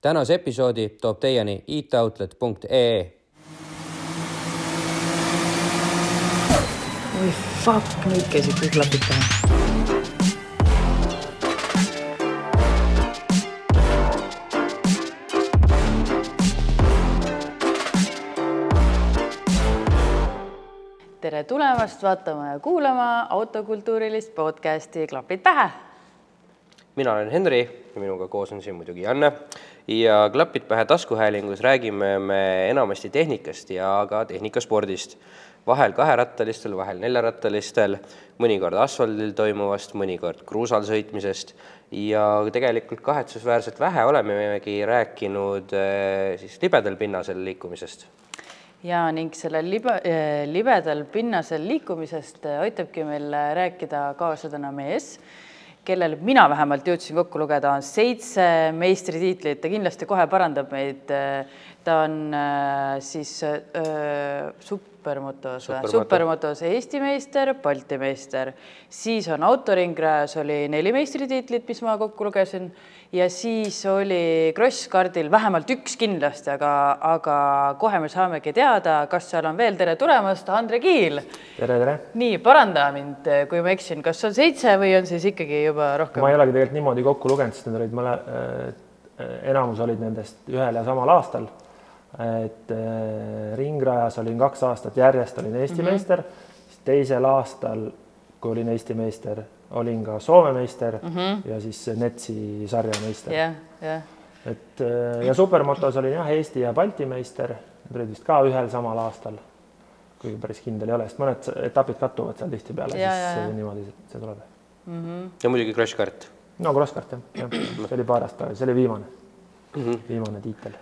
tänase episoodi toob teieni itoutlet.ee. oi fuck, nüüd käisid kõik klapid pähe. tere tulemast vaatama ja kuulama autokultuurilist podcasti Klapid pähe. mina olen Henri ja minuga koos on siin muidugi Janne ja klapid pähe taskuhäälingus räägime me enamasti tehnikast ja ka tehnikaspordist. vahel kaherattalistel, vahel neljarattalistel, mõnikord asfaldil toimuvast, mõnikord kruusal sõitmisest. Ja tegelikult kahetsusväärselt vähe olemegi rääkinud eh, siis libedal pinnasel liikumisest. Ja ning sellel libe, libedal pinnasel liikumisest aitabki meil rääkida kaasa täna mees, kellel mina vähemalt jõudsin kokku lugeda, on seitse meistritiitlit, ta kindlasti kohe parandab meid. Ta on äh, siis äh, supermotos, Supermoto. supermotos Eesti meister, Balti meister, siis on autoringrajas oli neli meistritiitlit, mis ma kokku lugesin ja siis oli krosskardil vähemalt üks kindlasti, aga, aga kohe me saamegi teada, kas seal on veel, tere tulemast, Andre Kiil. tere, tere! nii, paranda mind, kui ma eksin, kas on seitse või on siis ikkagi juba rohkem? ma ei olegi tegelikult niimoodi kokku lugenud, sest need olid mõle, enamus olid nendest ühel ja samal aastal. Et äh, ringrajas olin kaks aastat järjest, olin Eesti mm -hmm. meister, siis teisel aastal, kui olin Eesti meister, olin ka Soome meister mm -hmm. ja siis NETS-i sarja meister. jah, jah. et äh, ja supermotos olin jah, Eesti ja Balti meister, need olid vist ka ühel samal aastal. kuigi päris kindel ei ole, sest mõned etapid kattuvad seal tihtipeale, Ja, siis ja. see niimoodi see, tuleb ja muidugi Crash Kart. no crosskart jah, jah, see oli paar aastat tagasi, see oli viimane mm, -hmm. viimane tiitel.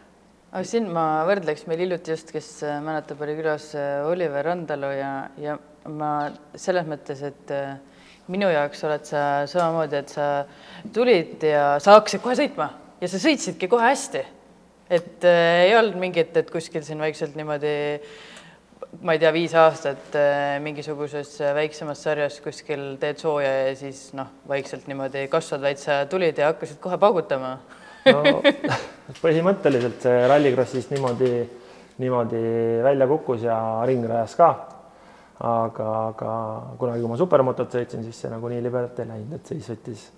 Aga siin ma võrdleks meil hiljuti just, kes äh, mäletab, oli külas äh, Oliver Randalu ja, ja ma selles mõttes, et äh, minu jaoks oled sa samamoodi, et sa tulid ja sa hakkasid kohe sõitma ja sa sõitsidki kohe hästi. et äh, ei olnud mingit, et kuskil siin vaikselt niimoodi ma ei tea, viis aastat mingisuguses väiksemas sarjas kuskil teed sooja ja siis noh, vaikselt niimoodi kasvad, vaid sa tulid ja hakkasid kohe paugutama no põhimõtteliselt see rallikrossis niimoodi, niimoodi välja kukkus ja ringrajas ka. aga, aga kunagi, kui ma supermotot sõitsin, siis see nagu nii libedalt ei läinud, et siis võttis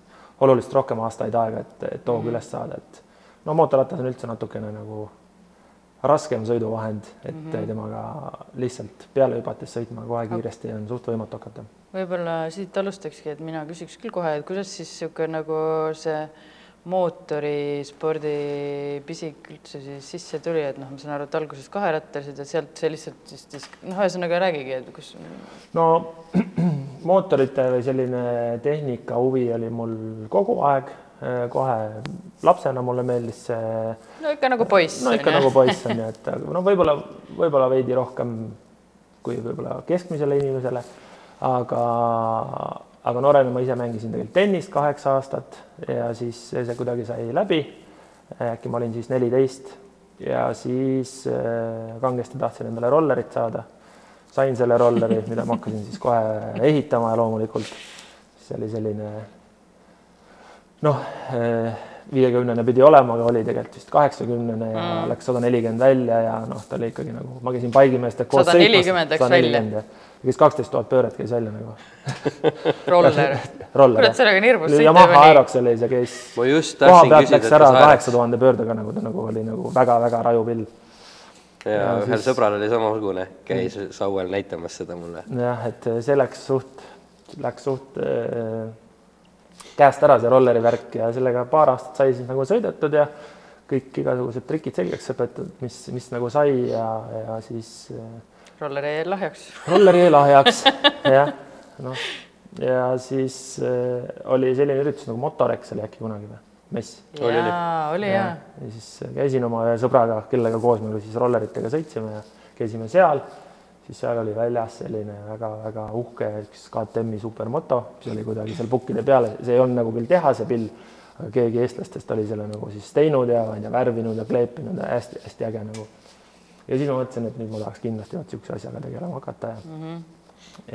oluliselt rohkem aastaid aega, et, et hoogu üles saada, et no mootorratas on üldse natukene nagu raskem sõiduvahend, et mm -hmm. temaga lihtsalt peale hüpates sõitma kohe kiiresti on suht võimatu hakata. võib-olla siit alustakski, et mina küsiks küll kohe, et kuidas siis niisugune nagu see mootorispordi pisik üldse siis sisse tuli, et noh, ma saan aru, et alguses kaherattalised ja sealt see lihtsalt siis, siis noh, ühesõnaga räägigi, et kus no mootorite või selline tehnika huvi oli mul kogu aeg, kohe lapsena mulle meeldis see no ikka nagu poiss. no ikka nagu poiss on ju, et no võib-olla, võib-olla veidi rohkem kui võib-olla keskmisele inimesele, aga, aga noorena ma ise mängisin tegelikult tennist kaheksa aastat ja siis see kuidagi sai läbi. äkki ma olin siis neliteist ja siis äh, kangesti tahtsin endale rollerit saada. sain selle rolleri, mida ma hakkasin siis kohe ehitama ja loomulikult see oli selline noh, viiekümnene pidi olema, aga oli tegelikult vist kaheksakümnene ja mm. läks sada nelikümmend välja ja noh, ta oli ikkagi nagu, ma käisin paigimeestega koos 140 läks välja. Käis kaksteist tuhat pööret käis välja nagu roller. roller kurat, sellega on hirmus sõita Yamaha juba nii. Aerox oli see käis ma just tahtsin küsida, läks et ära kaheksa tuhande pöördega nagu ta nagu oli nagu väga-väga raju pill. ja ja ühel siis- sõbral oli samasugune, käis sauel näitamas seda mulle. jah, et see läks suht, läks suht äh, käest ära, see rolleri värk ja sellega paar aastat sai siis nagu sõidetud ja kõik igasugused trikid selgeks õpetatud, mis, mis nagu sai ja, ja siis äh, roller jäi lahjaks. roller jäi lahjaks, jah, noh, ja siis äh, oli selline üritus nagu Motorex oli äkki kunagi või, mess. Oli, oli. jaa, oli jaa. ja siis käisin oma ühe sõbraga, kellega koos me siis rolleritega sõitsime ja käisime seal, siis seal oli väljas selline väga-väga uhke üks KTM-i supermoto, mis oli kuidagi seal pukkide peal, see ei olnud nagu küll tehase pill, aga keegi eestlastest oli selle nagu siis teinud ja ma ei tea, värvinud ja kleepinud ja hästi-hästi äge nagu. Ja siis ma mõtlesin, et nüüd ma tahaks kindlasti vot niisuguse asjaga tegelema hakata ja mm, -hmm.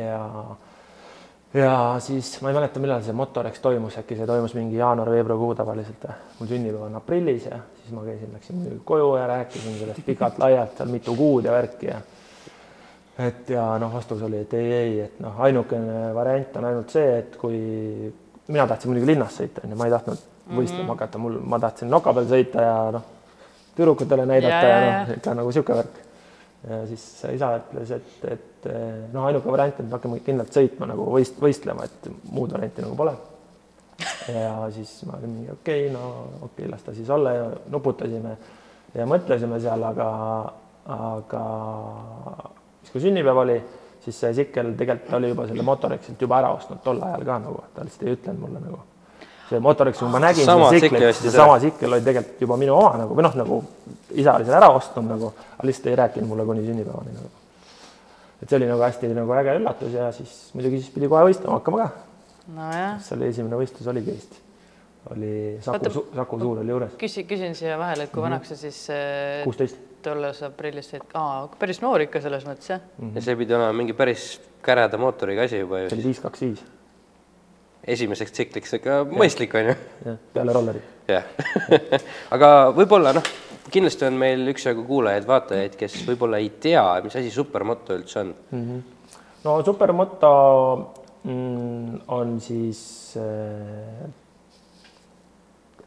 ja ja siis ma ei mäleta, millal see Motorex toimus, äkki see toimus mingi jaanuar-veebruarikuu tavaliselt. mul sünnipäev on aprillis ja siis ma käisin, läksin muidugi koju ja rääkisin sellest pikalt-laialt seal mitu kuud ja värki ja et ja noh, vastus oli, et ei, ei, et noh, ainukene variant on ainult see, et kui mina tahtsin muidugi linnas sõita, onju, ma ei tahtnud võistlema mm -hmm. hakata, mul, ma tahtsin noka peal sõita ja noh, tüdrukutele näidata ja, ja, noh, ikka nagu sihuke värk. ja siis isa ütles, et, et noh, ainuke variant, et me hakkame kindlalt sõitma nagu võist-, võistlema, et muud varianti nagu pole. ja siis ma olin mingi okei okay,, no okei okay,, las ta siis olla ja nuputasime ja mõtlesime seal, aga, aga siis kui sünnipäev oli, siis see Sikkel tegelikult oli juba selle Motorexilt juba ära ostnud tol ajal ka nagu, ta lihtsalt ei ütlenud mulle nagu. See Motorex, kui ma nägin Sama seda Sikli Siklit, ostis seesama Sikkel oli tegelikult juba minu oma nagu või noh, nagu isa oli selle ära ostnud nagu, aga lihtsalt ei rääkinud mulle kuni sünnipäevani nagu. et see oli nagu hästi nagu äge üllatus ja siis muidugi siis pidi kohe võistlema hakkama ka. nojah, see oli esimene võistlus oligi vist, oli Saku Saku Suur oli juures, küsi, küsin siia vahele, et kui vanaks sa siis äh, kuusteist. tolles aprillis said, aa, päris noor ikka selles mõttes jah? ja see pidi olema mingi päris käreda mootoriga asi juba ju see oli viis, kaks, viis, esimeseks tsikliks ikka mõistlik on ju peale rolleri. jah aga võib-olla noh, kindlasti on meil üksjagu kuulajaid-vaatajaid, kes võib-olla ei tea, mis asi supermoto üldse on. no supermoto mm, on siis äh,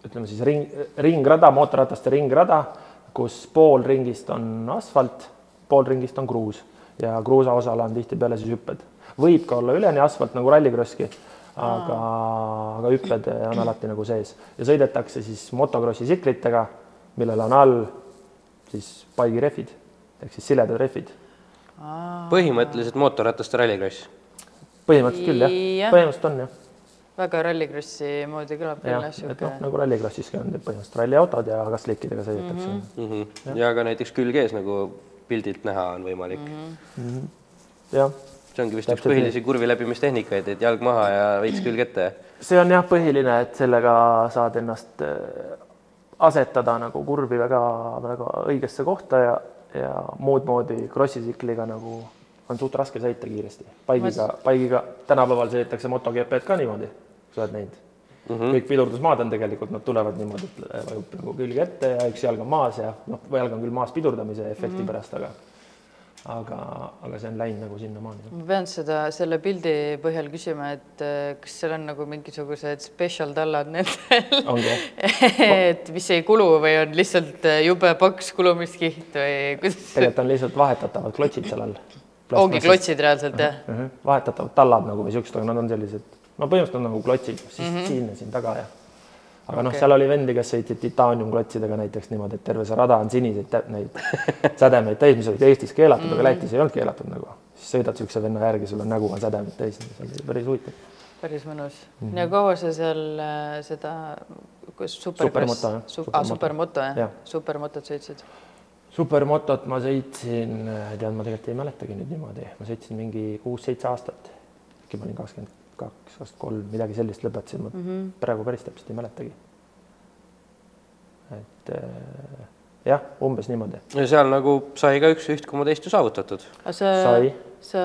ütleme siis ring, ringrada, mootorrataste ringrada, kus pool ringist on asfalt, pool ringist on kruus ja kruusa osal on tihtipeale siis hüpped. võib ka olla üleni asfalt nagu rallikrosski, aga, aga hüpped on alati nagu sees ja sõidetakse siis motokrossi tsiklitega, millel on all siis paigirehvid ehk siis siledad rehvid põhimõtteliselt mootorrataste rallikross. põhimõtteliselt küll jah ja., põhimõtteliselt on jah väga rallikrossi moodi kõlab küll jah et noh, nagu ralliklassiski on põhimõtteliselt ralliautod ja kasliikidega sõidetakse mm. Mm -hmm. ja ka näiteks külg ees nagu pildilt näha on võimalik mm. -hmm. -hmm. jah, see ongi vist üks Täpselt põhilisi kurvi läbimistehnikaid, et jalg maha ja veits külg ette. see on jah põhiline, et sellega saad ennast äh, asetada nagu kurvi väga-väga õigesse kohta ja, ja muud moodi krossitsikliga nagu on suht raske sõita kiiresti. paigiga, paigiga tänapäeval sõidetakse MotoGP-d ka niimoodi, sa oled näinud mm. -hmm. kõik pidurdusmaad on tegelikult, nad tulevad niimoodi, et vajub nagu külge ette ja üks jalg on maas ja noh, jalg on küll maas pidurdamise efekti mm -hmm. pärast, aga aga, aga see on läinud nagu sinnamaani. ma pean seda selle pildi põhjal küsima, et äh, kas seal on nagu mingisugused special tallad nendel et mis ei kulu või on lihtsalt äh, jube paks kulumiskiht või kuidas? tegelikult on lihtsalt vahetatavad klotsid seal all. ongi klotsid reaalselt jah? mm. -hmm. vahetatavad tallad nagu või siuksed, aga nad on sellised, no põhimõtteliselt on nagu klotsid, siis mm -hmm. siin ja siin taga ja. Aga okay. noh, seal oli vendi, kes sõitsid titaaniumklotsidega näiteks niimoodi, et terve see rada on siniseid neid sädemeid täis, mis olid Eestis keelatud mm, -hmm. aga Lätis ei olnud keelatud nagu. siis sõidad siukse venna järgi, sul on nägu on sädemeid täis, see oli päris huvitav. päris mõnus mm. -hmm. ja kaua sa seal äh, seda, kus superkross Supermoto, jah. Su, ah, Supermoto. supermoto jah Jah. ja., supermotot sõitsid? supermotot ma sõitsin, tead, ma tegelikult ei mäletagi nüüd niimoodi, ma sõitsin mingi kuus-seitse aastat. äkki ma olin kakskümmend kaks, kakskümmend kolm, midagi sellist lõpetasin, ma mm. -hmm. praegu päris täpselt ei mäletagi. et äh, jah, umbes niimoodi ja seal nagu sai ka üks üht koma teist ju saavutatud. sa sai, sa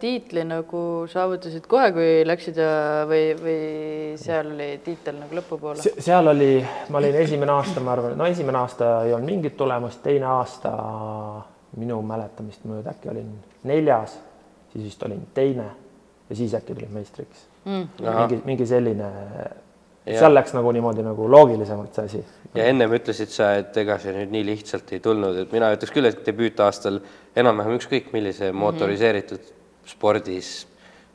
tiitli nagu saavutasid kohe, kui läksid ja või, või seal oli tiitel nagu lõpupoole? seal oli, ma olin esimene aasta, ma arvan, no esimene aasta ei olnud mingit tulemust, teine aasta minu mäletamist mööda äkki olin neljas, siis vist olin teine ja siis äkki tulin meistriks. Mm. mingi, mingi selline, Ja- seal läks nagu niimoodi nagu loogilisemalt see asi. ja ennem ütlesid sa, et ega see nüüd nii lihtsalt ei tulnud, et mina ütleks küll, et debüütaastal enam-vähem ükskõik millise mootoriseeritud spordis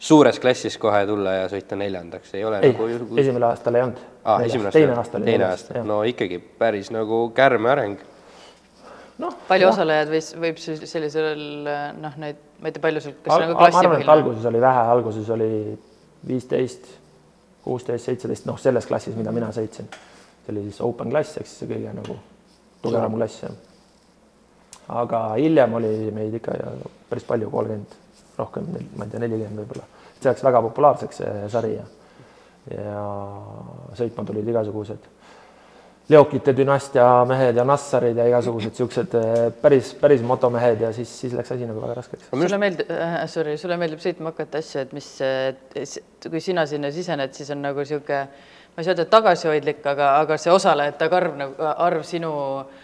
suures klassis kohe tulla ja sõita neljandaks, ei ole ei nagu esimene aastal ei olnud. Ah, esimene aasta, teine aasta oli teine aasta, no ikkagi päris nagu kärme areng. noh, palju osalejaid võis, võib sellisel noh, neid, ma ei tea, palju sul, kas Al- see on ma nagu arvan, et alguses oli vähe, alguses oli viisteist, kuusteist, seitseteist, noh, selles klassis, mida mina sõitsin. see oli siis open klass, see kõige nagu tugevam klass, jah. aga hiljem oli meid ikka päris palju, kolmkümmend, rohkem, ma ei tea, nelikümmend võib-olla. see läks väga populaarseks, see sari ja, ja sõitma tulid igasugused Leokite dünastia mehed ja Nassarid ja igasugused siuksed eh, päris, päris motomehed ja siis, siis läks asi nagu väga raskeks. sulle meeldib äh,, sorry, sulle meeldib sõitma hakata asju, et mis, kui sina sinna sisened, siis on nagu sihuke, ma ei saa öelda tagasihoidlik, aga, aga see osalejate arv nagu, arv sinu äh,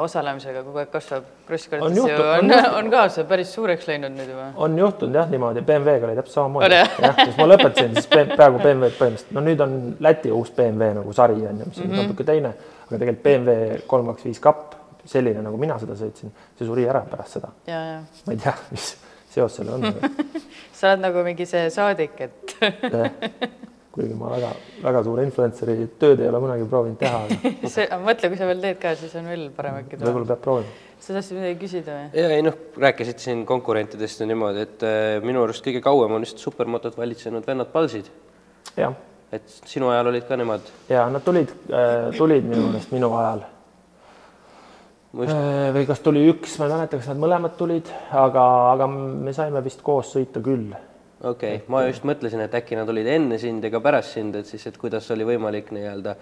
osalemisega kogu aeg kasvab. Crosskardis ju on, on ka see päris suureks läinud nüüd juba. on juhtunud jah niimoodi, BMW-ga oli täpselt samamoodi. Jah, siis ma lõpetasin, siis peaaegu BMW-d põhimõtteliselt, no nüüd on Läti uus BMW nagu sari on ju, mis on mm -hmm. natuke teine, aga tegelikult BMW kolm, kaks, viis kapp, selline nagu mina seda sõitsin, see suri ära pärast seda. ma ei tea, mis seos sellel on sa oled nagu mingi see saadik, et. kuigi ma väga, väga suure influencer'i tööd ei ole kunagi proovinud teha, aga see, mõtle, kui sa veel teed ka, siis on veel parem äkki võib-olla peab proovima. sa tahtsid midagi küsida või? ja ei noh, rääkisid siin konkurentidest ja niimoodi, et äh, minu arust kõige kauem on just supermotot valitsenud vennad Palsid, jah, et sinu ajal olid ka nemad ja nad tulid, tulid minu meelest minu ajal Ma just- Äh, või kas tuli üks, ma ei mäleta, kas nad mõlemad tulid, aga, aga me saime vist koos sõita küll. Okei okay., ma just mõtlesin, et äkki nad olid enne sind ka pärast sind, et siis, et kuidas oli võimalik nii-öelda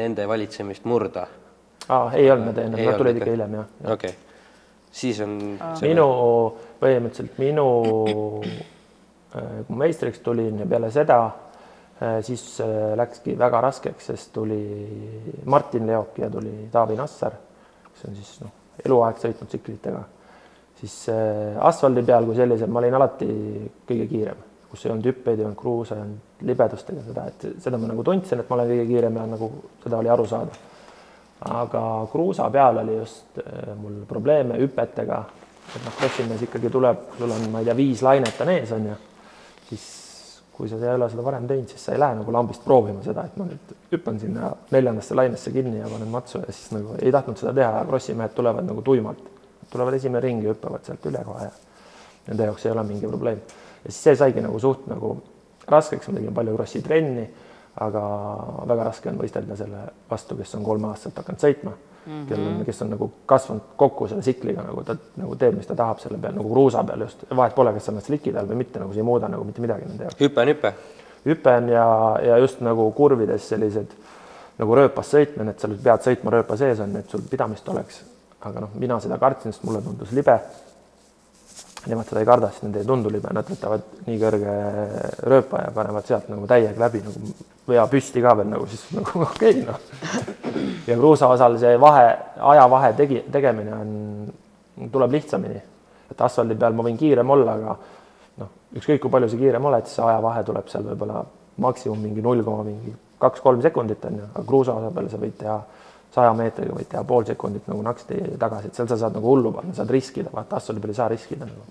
nende valitsemist murda. aa, ei olnud nad enne, nad tulid ikka hiljem jah ja. okei okay., siis on minu, põhimõtteliselt minu, kui meistriks tulin ja peale seda, siis äh, läkski väga raskeks, sest tuli Martin Leok ja tuli Taavi Nassar, kes on siis noh, eluaeg sõitnud tsiklitega. Siis äh, asfaldi peal kui sellisel ma olin alati kõige kiirem, kus ei olnud hüppeid, ei olnud kruusa, ei olnud libedustega seda, et seda ma nagu tundsin, et ma olen kõige kiirem ja nagu seda oli aru saada aga kruusa peal oli just äh, mul probleeme hüpetega, et noh, krossimees ikkagi tuleb, sul on, ma ei tea, viis lainet on ees, on ju, siis kui sa ei ole seda varem teinud, siis sa ei lähe nagu lambist proovima seda, et ma nüüd hüppan sinna neljandasse lainesse kinni ja panen matsu ja siis nagu ei tahtnud seda teha krossimehed tulevad nagu tuimalt, tulevad esimene ring ja hüppavad sealt üle kohe ja nende jaoks ei ole mingi probleem. ja siis see saigi nagu suht nagu raskeks, ma tegin palju krossi trenni aga väga raske on võistelda selle vastu, kes on kolm aastat hakanud sõitma mm, -hmm. kel on, kes on nagu kasvanud kokku selle tsikliga, nagu ta nagu teeb, mis ta tahab selle peal nagu kruusa peal just, vahet pole, kas sa oled sliki peal või mitte, nagu see ei muuda nagu mitte midagi nende jaoks. hüpe on hüpe. hüpe on ja, ja just nagu kurvides sellised nagu rööpas sõitmine, et sa pead sõitma rööpa sees on, et sul pidamist oleks. Aga noh, mina seda kartsin, sest mulle tundus libe nemad seda ei karda, sest nende ei tundu libe, nad võtavad nii kõrge rööpa ja panevad sealt nagu täiega läbi nagu vea püsti ka veel nagu siis nagu okei okay, noh. ja kruusa osal see vahe, ajavahe tegi, tegemine on, tuleb lihtsamini. et asfaldi peal ma võin kiirem olla, aga noh, ükskõik kui palju sa kiirem oled, siis see ajavahe tuleb seal võib-olla maksimum mingi null koma mingi kaks-kolm sekundit on ju, aga kruusa osa peal sa võid teha saja meetriga võid teha pool sekundit nagu naksti tagasi, et seal sa saad nagu hullu panna, saad riskida, vaata asfaldi peal ei saa riskida nagu.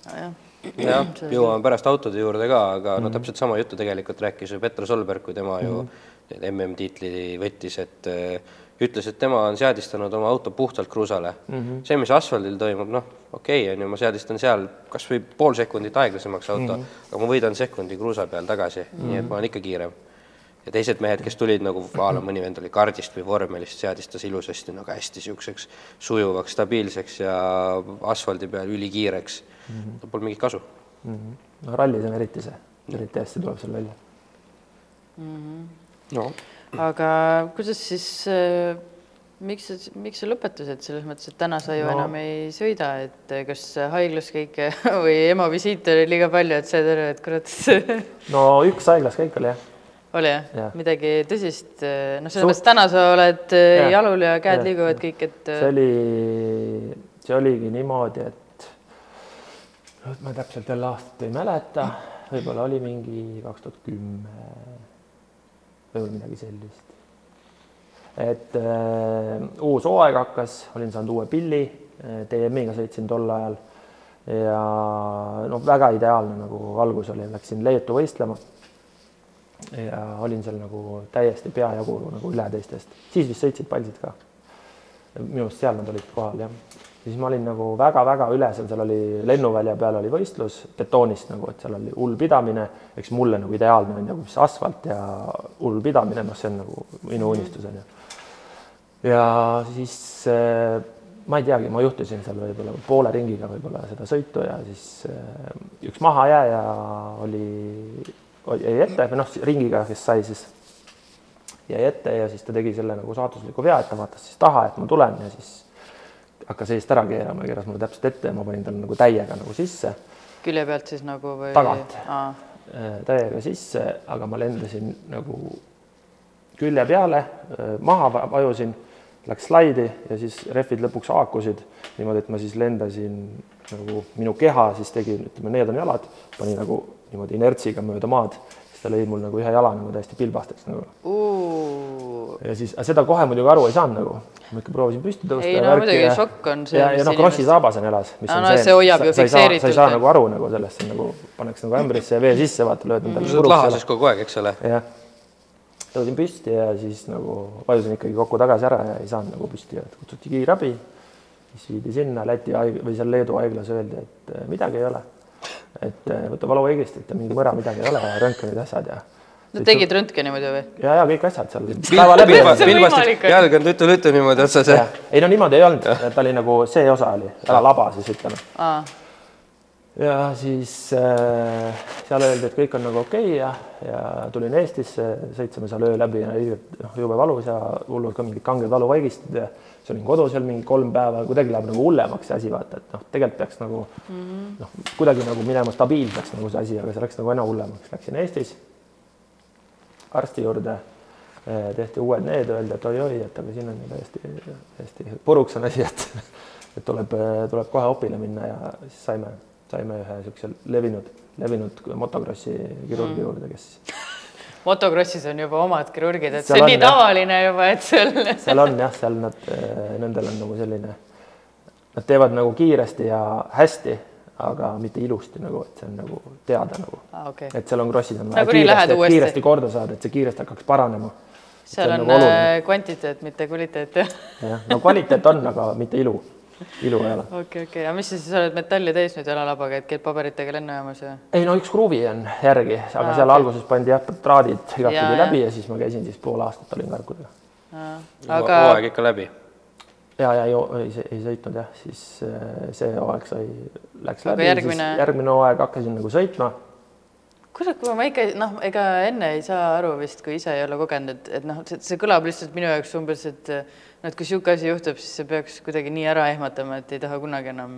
jah, jõuame pärast autode juurde ka, aga no täpselt sama juttu tegelikult rääkis ju Petra Solberg, kui tema ju need MM-tiitli võttis, et äh, ütles, et tema on seadistanud oma auto puhtalt kruusale mm. -hmm. see, mis asfaldil toimub, noh, okei okay, on ju, ma seadistan seal kas või pool sekundit aeglasemaks auto mm, -hmm. aga ma võidan sekundi kruusa peal tagasi mm, -hmm. nii et ma olen ikka kiirem ja teised mehed, kes tulid nagu a la mõni vend oli kardist või vormelist, seadistas ilusasti nagu hästi niisuguseks sujuvaks, stabiilseks ja asfaldi peal ülikiireks mm. -hmm. Pole mingit kasu mm. -hmm. no rallis on eriti see, eriti hästi tuleb seal välja mm. -hmm. no. aga kuidas siis äh, miks sa, miks sa lõpetasid selles mõttes, et täna sa ju No. no. enam ei sõida, et äh, kas haiglas käike või ema visiite oli liiga palju, et said aru, et kurat no üks haiglas käik oli jah, oli jah Jah. ja. midagi tõsist, noh, selles Suht- täna sa oled äh, Jah. jalul ja käed Jah. liiguvad kõik, et äh, see oli, see oligi niimoodi, et nüüd ma täpselt jälle aastat ei mäleta, võib-olla oli mingi kaks tuhat kümme, võib-olla midagi sellist. et äh, uus hooaeg hakkas, olin saanud uue pilli DM-iga sõitsin tol ajal ja noh, väga ideaalne nagu algus oli, läksin Leetu võistlema ja olin seal nagu täiesti peajagu nagu üle teistest, siis vist sõitsid palsid ka. minu arust seal nad olid kohal jah. siis ma olin nagu väga-väga üle seal, seal oli lennuvälja peal oli võistlus betoonist nagu, et seal oli hull pidamine, eks mulle nagu ideaalne on nagu see asfalt ja hull pidamine, noh, see on nagu minu unistus on ju. ja siis äh, ma ei teagi, ma juhtisin seal võib-olla poole ringiga võib-olla seda sõitu ja siis äh, üks mahajääja oli jäi ette või noh, ringiga, kes sai siis. jäi ette ja siis ta tegi selle nagu saatusliku vea, et ta vaatas siis taha, et ma tulen ja siis hakkas eest ära keerama ja keeras mulle täpselt ette ja ma panin talle nagu täiega nagu sisse, külje pealt siis nagu või? Tagant. äh, täiega sisse, aga ma lendasin nagu külje peale, maha va- vajusin, läks slaidi ja siis rehvid lõpuks haakusid niimoodi, et ma siis lendasin nagu minu keha siis tegi, ütleme, need on jalad, pani nagu niimoodi inertsiga mööda maad, siis ta lõi mul nagu ühe jala nagu täiesti pilbasteks nagu uu, ja siis, seda kohe muidugi aru ei saanud nagu, ma ikka proovisin püsti tõusta. Ei, no muidugi ja- šokk on see, ja, ja noh, Krossi saabas on jalas, on no see hoiab ju sa, sa ei saa, nagu aru nagu sellest, see on nagu pannakse nagu ämbrisse ja vee sisse, vaata, lööd endale sa oled lahases kogu aeg, eks ole? jah, tõusin püsti ja siis nagu vajusin ikkagi kokku tagasi ära ja ei saanud nagu püsti ja kutsuti kiirabi. siis viidi sinna Läti haig- või seal Leedu haiglas öeldi, et eh, midagi ei ole. Et eh, võta valuvaigistid ja mingi mõra, midagi ei ole ja röntgenid, asjad ja. no tegid röntgeni muidu või? ja, ja kõik asjad seal päeva läbi. On? jalg on tütu-tütu niimoodi otsas ja ei no niimoodi ei olnud, ta oli nagu see osa oli, ära laba siis ütleme. aa, ja siis äh, seal öeldi, et kõik on nagu okei okay ja, ja tulin Eestisse, sõitsime seal öö läbi ja noh, jube valus ja hullult ka mingid kanged valuvaigistid ja siis olin kodus veel mingi kolm päeva, kuidagi läheb nagu hullemaks see asi, vaata, et noh, tegelikult peaks nagu mm -hmm. noh, kuidagi nagu minema stabiilseks nagu see asi, aga see läks nagu aina hullemaks, läksin Eestis arsti juurde, tehti uued need, öeldi, et oi-oi, et aga siin on täiesti, täiesti puruks on asi, et et tuleb, tuleb kohe opile minna ja siis saime, saime ühe niisuguse levinud, levinud motokrossi kirurgi Mm. juurde, kes motokrossis on juba omad kirurgid, et see Seal on on, nii jah. tavaline juba, et seal seal on jah, seal nad, nendel on nagu selline, nad teevad nagu kiiresti ja hästi, aga mitte ilusti nagu, et see on nagu teada nagu, aa, okei. et seal on krossid on vaja Nagunii lähed kiiresti, kiiresti korda saada, et see kiiresti hakkaks paranema. seal see on on nagu äh, kvantiteet, mitte kvaliteet, jah? jah, no kvaliteet on, aga mitte ilu, ilu ei ole. okei, okei, aga mis sa siis oled metalli täis nüüd jalalabaga, et käid paberitega lennujaamas ja? ei no üks kruvi on järgi, aga Aa, seal okei. alguses pandi jah, traadid igatpidi jaa. läbi ja siis ma käisin siis pool aastat olin karkudega. aga hooaeg ikka läbi. ja, ja ei, ei, ei sõitnud jah, siis äh, see hooaeg sai, läks Aga läbi, järgmine- järgmine hooaeg hakkasin nagu sõitma. Kui ma ikka noh, ega enne ei saa aru vist, kui ise ei ole kogenud, et, et noh, see, kõlab lihtsalt minu jaoks umbes, et noh, et kui niisugune asi juhtub, siis see peaks kuidagi nii ära ehmatama, et ei taha kunagi enam.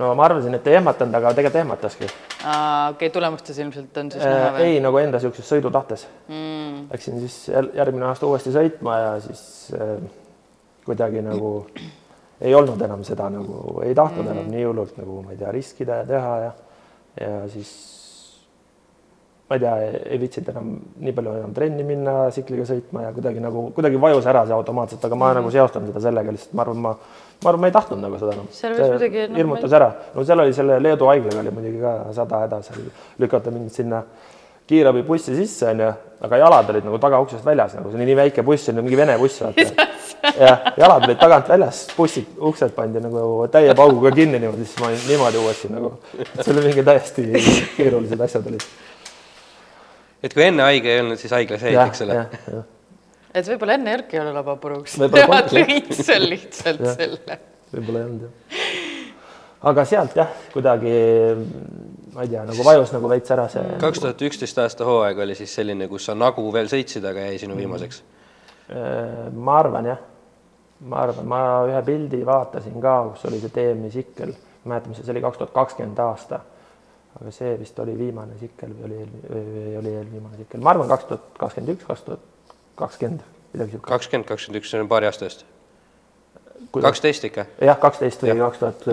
no ma arvasin, et ei ehmatanud, aga tegelikult ehmataski okei okay,, tulemustes ilmselt on siis äh, näha või? ei nagu enda niisuguses sõidutahtes Mm, Läksin siis järgmine aasta uuesti sõitma ja siis äh, kuidagi nagu ei olnud enam seda nagu, ei tahtnud mm -hmm. enam nii hullult nagu ma ei tea, riskida ja teha ja, ja siis ma ei tea, ei viitsinud enam nii palju enam trenni minna tsikliga sõitma ja kuidagi nagu, kuidagi vajus ära see automaatselt, aga ma mm -hmm. nagu seostan seda sellega lihtsalt, ma arvan, ma, ma arvan, ma ei tahtnud nagu seda enam. Seal võis muidugi, noh, hirmutas ma ära, no seal oli selle Leedu haiglaga oli muidugi ka sada häda seal lükata mind sinna kiirabibussi sisse onju, aga jalad olid nagu tagauksest väljas, nagu see oli nii väike buss, see oli mingi Vene buss, vaata. jah, jalad olid tagant väljas, bussid, uksed pandi nagu täie pauguga kinni niimoodi, siis ma olin niimoodi uuesti nagu, see oli mingi täiesti keerulised asjad olid. Et kui enne haige ei olnud, siis haiglas jäid, eks ole. et võib-olla enne Erki ei ole laba puruks. Nemad lõid seal lihtsalt Jah. selle. võib-olla ei olnud jah. aga sealt jah, kuidagi ma ei tea, nagu vajus nagu veits ära see. kaks tuhat üksteist aasta hooaeg oli siis selline, kus sa nagu veel sõitsid, aga jäi sinu viimaseks. Äh, ma arvan jah, ma arvan, ma ühe pildi vaatasin ka, kus oli see TM-i tsikkel, ma ei mäleta, mis see, see oli kaks tuhat kakskümmend aasta. Aga see vist oli viimane tsikkel või oli, oli eelviimane tsikkel, ma arvan, kaks tuhat kakskümmend üks, kaks tuhat kakskümmend, midagi siukest. kakskümmend, kakskümmend üks, see on paari aasta eest. Kaksteist ikka? jah, kaksteist või kaks tuhat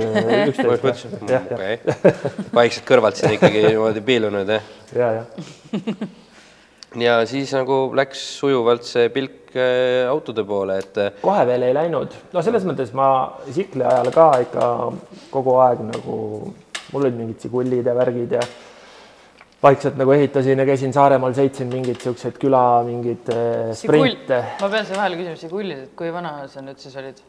üksteist. jah, jah, vaikselt kõrvalt siin ikkagi niimoodi piilunud, jah. ja, ja. ja siis nagu läks sujuvalt see pilk äh, autode poole, et äh, kohe veel ei läinud, no selles mõttes ma tsikli ajal ka ikka kogu aeg nagu, mul olid mingid sigullid ja värgid ja vaikselt nagu ehitasin ja käisin Saaremaal, sõitsin mingeid siukseid küla mingeid äh, sprinte. ma pean siia vahele küsima, Sigullid, et kui vana sa nüüd siis olid?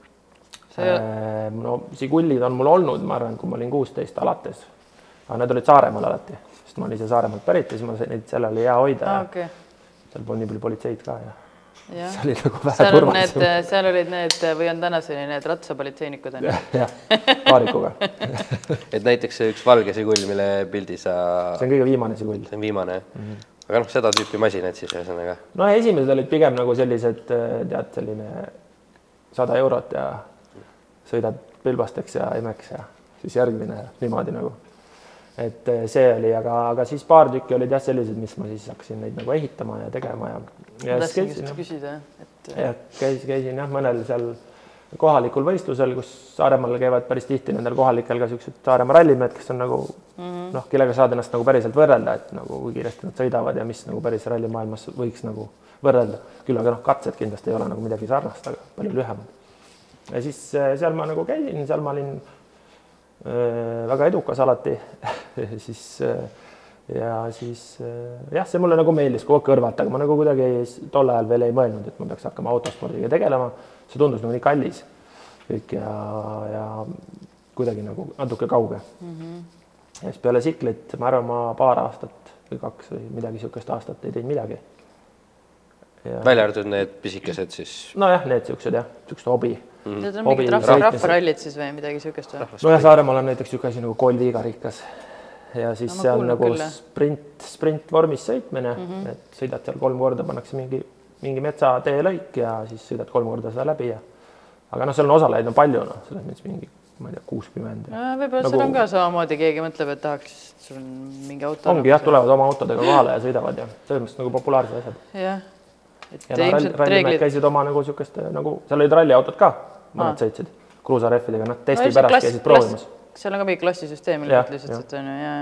ei Äh, no sigullid on mul olnud, ma arvan, kui ma olin kuusteist alates. aga need olid Saaremaal alati, sest ma olin ise Saaremaalt pärit ja siis ma neid seal oli hea hoida ja okei, seal polnud nii palju politseid ka ja see oli nagu vähe seal on need turvalisem., seal olid need või on tänaseni need ratsapolitseinikud on ju? jah, paarikuga. et näiteks see üks valge sigull, mille pildi sa, see on kõige viimane sigull. see on viimane jah? Mhm. aga noh, seda tüüpi masinad siis ühesõnaga. no esimesed olid pigem nagu sellised, tead, selline sada eurot ja sõidad Pilbasteks ja Emeks ja siis järgmine niimoodi nagu. Et eh, see oli, aga, aga siis paar tükki olid jah, sellised, mis ma siis hakkasin neid nagu ehitama ja tegema ja. ma tahtsingi just küsida, et. jah, käis, käisin jah, mõnel seal kohalikul võistlusel, kus Saaremaal käivad päris tihti nendel kohalikel ka siuksed Saaremaa rallimehed, kes on nagu mm -hmm. noh, kellega saad ennast nagu päriselt võrrelda, et nagu kui kiiresti nad sõidavad ja mis nagu päris rallimaailmas võiks nagu võrrelda. küll aga noh, katsed kindlasti ei ole nagu midagi sarnast, aga palju lühemad. ja siis äh, seal ma nagu käisin, seal ma olin väga edukas alati siis äh, ja siis äh, jah, see mulle nagu meeldis kogu aeg kõrvalt, aga ma nagu kuidagi ei, tol ajal veel ei mõelnud, et ma peaks hakkama autospordiga tegelema see tundus nagu nii kallis kõik ja, ja kuidagi nagu natuke kauge mm. -hmm. ja siis peale tsiklit, ma arvan, ma paar aastat või kaks või midagi niisugust aastat ei teinud midagi. Ja... välja arvatud need pisikesed siis? nojah, need niisugused jah, niisugused hobi mm. Need on mingid rahva, rahvarallid siis või midagi niisugust või? nojah, Saaremaal on näiteks niisugune asi nagu Koldi karikas ja siis no, see on nagu küll. sprint, sprintvormis sõitmine mm, -hmm. et sõidad seal kolm korda, pannakse mingi mingi metsateelõik ja siis sõidad kolm korda seda läbi ja aga noh, seal on osalejaid on palju, noh, selles mõttes mingi, ma ei tea, kuuskümmend. võib-olla nagu... seal on ka samamoodi, keegi mõtleb, et tahaks, sul on mingi auto. ongi jah, tulevad oma autodega kohale ja sõidavad ja selles mõttes nagu populaarsed asjad. jah. Ja no, rallimehed reeglid... käisid oma nagu niisuguste nagu, seal olid ralliautod ka, mõned sõitsid kruusarehvidega, noh, testi no, pärast klass, käisid proovimas. seal on ka mingi klassisüsteem lihtsalt, et on ju, ja,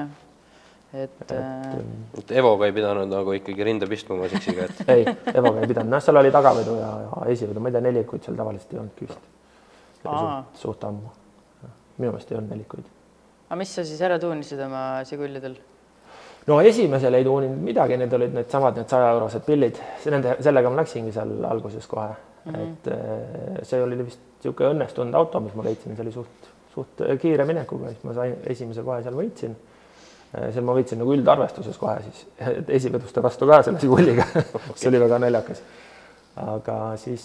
ja et, et äh.... Evoga ei pidanud nagu ikkagi rinda pistma oma siksiga, et ei, Evoga ei pidanud, noh, seal oli tagavedu ja, ja esivedu, ma ei tea, nelikuid seal tavaliselt ei olnudki vist. suht, suht ammu. minu meelest ei olnud nelikuid. aga mis sa siis ära tuunisid oma Žigullidel? No esimesel ei tuuninud midagi, need olid needsamad, need sajaeurosed pillid, nende, sellega ma läksingi seal alguses kohe mm, -hmm. et äh, see oli vist niisugune õnnestunud auto, mis ma leidsin, see oli suht, suht kiire minekuga, siis ma sain esimese kohe seal võitsin Äh, seal ma võitsin nagu üldarvestuses kohe siis esiveduste vastu ka selle Žiguliga mis oli väga naljakas. aga siis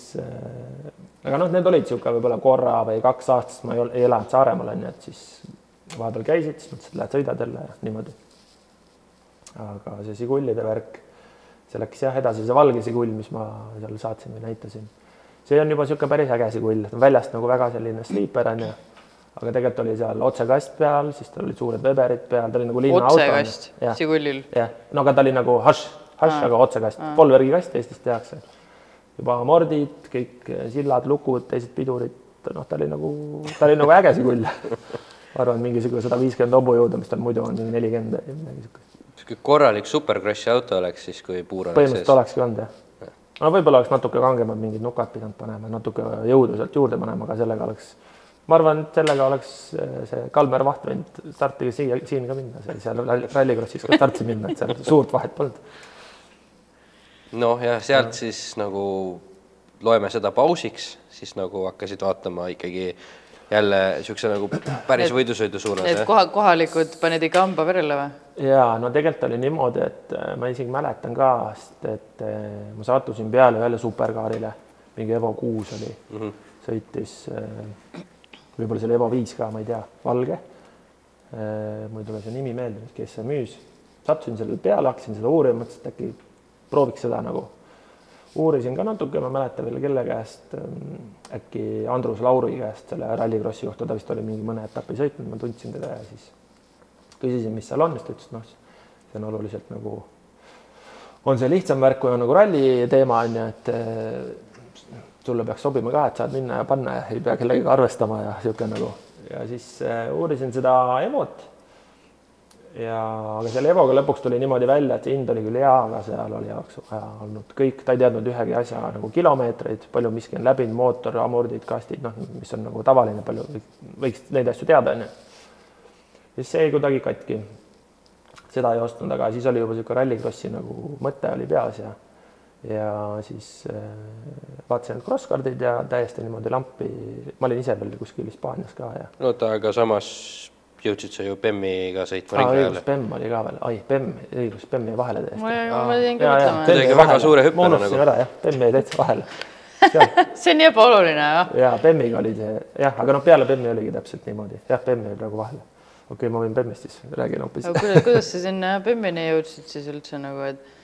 aga noh, need olid niisugune võib-olla korra või kaks aastat, ma ei, ei elanud Saaremaal onju, et siis vahepeal käisid, siis mõtlesin, et lähed sõidad jälle ja niimoodi. Aga see Žigulide värk, see läks jah edasi, see valge Žigull, mis ma seal saatsin või näitasin, see on juba niisugune päris äge Žigull, väljast nagu väga selline sliiper onju aga tegelikult oli seal otsekast peal, siis tal olid suured veberid peal, ta oli nagu linnaauto. otsekast Žigulil? jah, no aga ta oli nagu hašš, hašš, aga otsekast, Polvergi kast Eestis tehakse. juba mordid, kõik sillad, lukud, teised pidurid, noh, ta oli nagu, ta oli nagu äge Žigull ma arvan, mingisugune sada viiskümmend hobujõudu, mis tal muidu on, mingi nelikümmend või midagi niisugust. niisugune korralik superkrossi auto oleks siis, kui puur oleks põhimõtteliselt olekski olnud jah. no võib-olla oleks natuke kangemad mingid nukad pidanud panema, natuke jõudu sealt juurde panema, aga sellega oleks ma arvan, et sellega oleks äh, see Kalmer Vaht võinud startiga siia, siin ka minna, seal Rallycrossis ka starti minna, et seal suurt vahet polnud. noh, ja sealt ja. siis nagu loeme seda pausiks, siis nagu hakkasid vaatama ikkagi jälle niisuguse nagu päris et, võidusõidu suunas. et koha, kohalikud panid ikka hamba verele või? ja no tegelikult oli niimoodi, et äh, ma isegi mäletan ka, sest et äh, ma sattusin peale ühele superkaarile, mingi Evo kuus oli mm, -hmm. sõitis võib-olla see oli Evo viis ka, ma ei tea, valge. Äh, mul ei tule see nimi meelde, kes see müüs. sattusin sellele peale, hakkasin seda uurima, mõtlesin, et äkki prooviks seda nagu. Uurisin ka natuke, ma ei mäleta veel kelle käest, ähm, äkki Andrus Lauri käest selle Rallycrossi kohta, ta vist oli mingi mõne etapi sõitnud, ma tundsin teda ja siis küsisin, mis seal on, siis ta ütles, noh, see on oluliselt nagu, on see lihtsam värk, kui on nagu ralli teema on ju, et sulle peaks sobima ka, et saad minna ja panna ja ei pea kellegagi arvestama ja niisugune nagu ja siis äh, uurisin seda Evot. Ja, aga selle Evoga lõpuks tuli niimoodi välja, et hind oli küll hea, aga seal oli jaoks vaja olnud kõik, ta ei teadnud ühegi asja nagu kilomeetreid, palju miski on läbinud, mootor, amordid, kastid, noh, mis on nagu tavaline, palju võiks neid asju teada, onju. siis see jäi kuidagi katki. seda ei ostnud, aga siis oli juba niisugune rallikrossi nagu mõte oli peas ja ja siis äh, vaatasin need crosscardid ja täiesti niimoodi lampi, ma olin ise veel kuskil Hispaanias ka ja. oota, aga samas jõudsid sa ju BEM-iga sõitma ringrajale. BEM oli ka veel, ai BEM, õigus, BEM jäi vahele täiesti. ma jäin ka mõtlema. kuidagi väga suure hüppena nagu. unustasin ära jah, BEM jäi täitsa vahele see on nii ebaoluline jah. ja BEM-iga oli see jah, aga noh, peale BEM-i oligi täpselt niimoodi, jah, BEM jäi praegu vahele. okei okay,, ma võin BEM-ist siis räägin hoopis kuidas, sa sinna BEM-ini jõudsid siis üldse nagu, et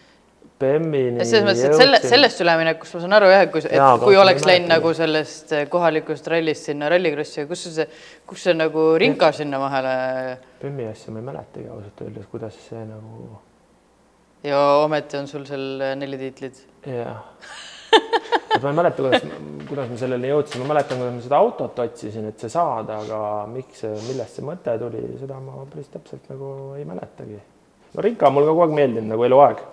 BEM-ini selles mõttes, et selle, sellest üleminekust ma saan aru jah, kui, et Jaa, aga kui oleks läinud nagu sellest eh, kohalikust rallist sinna rallikrossi, kus see, kus see nagu rinka sinna vahele BEM-i asja ma ei mäletagi ausalt öeldes, kuidas see nagu ja ometi on sul seal eh, neli tiitlit. jah, et ma ei mäleta, kuidas, kuidas me selleni jõudsime, ma mäletan, kuidas ma seda autot otsisin, et see saada, aga miks, millest see mõte tuli, seda ma päris täpselt nagu ei mäletagi. no rinka on ka kogu aeg meeldinud nagu eluaeg,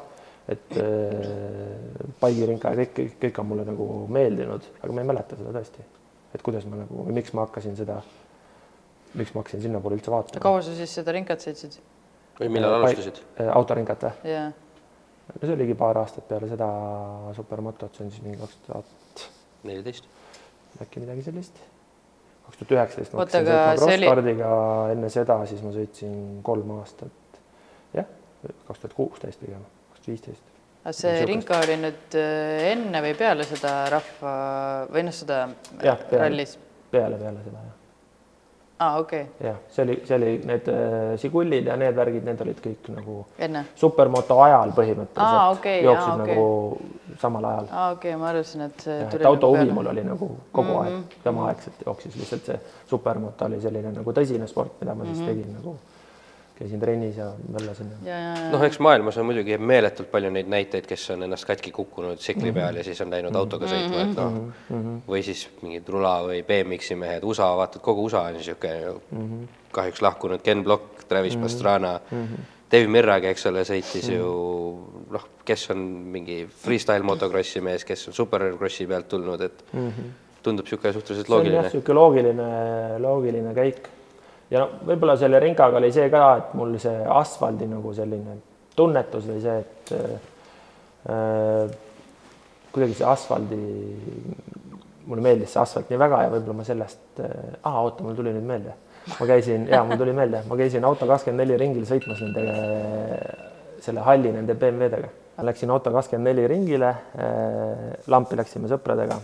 et äh, Paigi rinka ja kõik, kõik, kõik on mulle nagu meeldinud, aga ma ei mäleta seda tõesti, et kuidas ma nagu miks ma hakkasin seda, miks ma hakkasin sinnapoole üldse vaatama. kaua sa siis seda rinkat sõitsid? või millal alustasid? autorinkat või? jaa, no see oligi paar aastat peale seda supermotot, see on siis mingi kaks tuhat neliteist. äkki midagi sellist. kaks tuhat üheksateist ma hakkasin sõitma see oli- crosskardiga, enne seda siis ma sõitsin kolm aastat. jah, kaks tuhat kuusteist pigem, tuhat viisteist. aga see rinka oli nüüd eh, enne või peale seda rahva või noh, seda Jah, peale. rallis? peale, peale seda jah. aa, okei okay., jah, see oli, see oli need äh, Žigulid ja need värgid, need olid kõik nagu enne. supermoto ajal põhimõtteliselt Aa, okei, jooksid aa, okei. nagu samal ajal. aa, okei okay,, ma arvasin, et see jah, tuli et autohuvi peale. mul oli nagu kogu Mhm. aeg mm -hmm. samaaegselt jooksis, lihtsalt see supermoto oli selline nagu tõsine sport, mida ma siis Mhm. tegin nagu, käisin trennis ja möllasin ja ja, ja, noh, eks maailmas on muidugi meeletult palju neid näiteid, kes on ennast katki kukkunud tsikli peal ja siis on läinud autoga sõitma, et noh, või siis mingid rula või BMX-i mehed, USA, vaata, et kogu USA on niisugune ju kahjuks lahkunud Ken Block, Travis Pastrana, Dave Mirragi, eks ole, sõitis ju noh, kes on mingi freestyle motokrossi mees, kes on superkrossi pealt tulnud, et tundub niisugune suhteliselt on loogiline. niisugune loogiline, loogiline käik. Ja no võib-olla selle rinkaga oli see ka, et mul see asfaldi nagu selline tunnetus või see, et äh, kuidagi see asfaldi, mulle meeldis see asfalt nii väga ja võib-olla ma sellest äh,, aa oota, mul tuli nüüd meelde, ma käisin ja mul tuli meelde, ma käisin auto kakskümmend neli ringil sõitmas nende selle halli nende BMW-dega. Läksin auto kakskümmend neli ringile, lampi läksime sõpradega,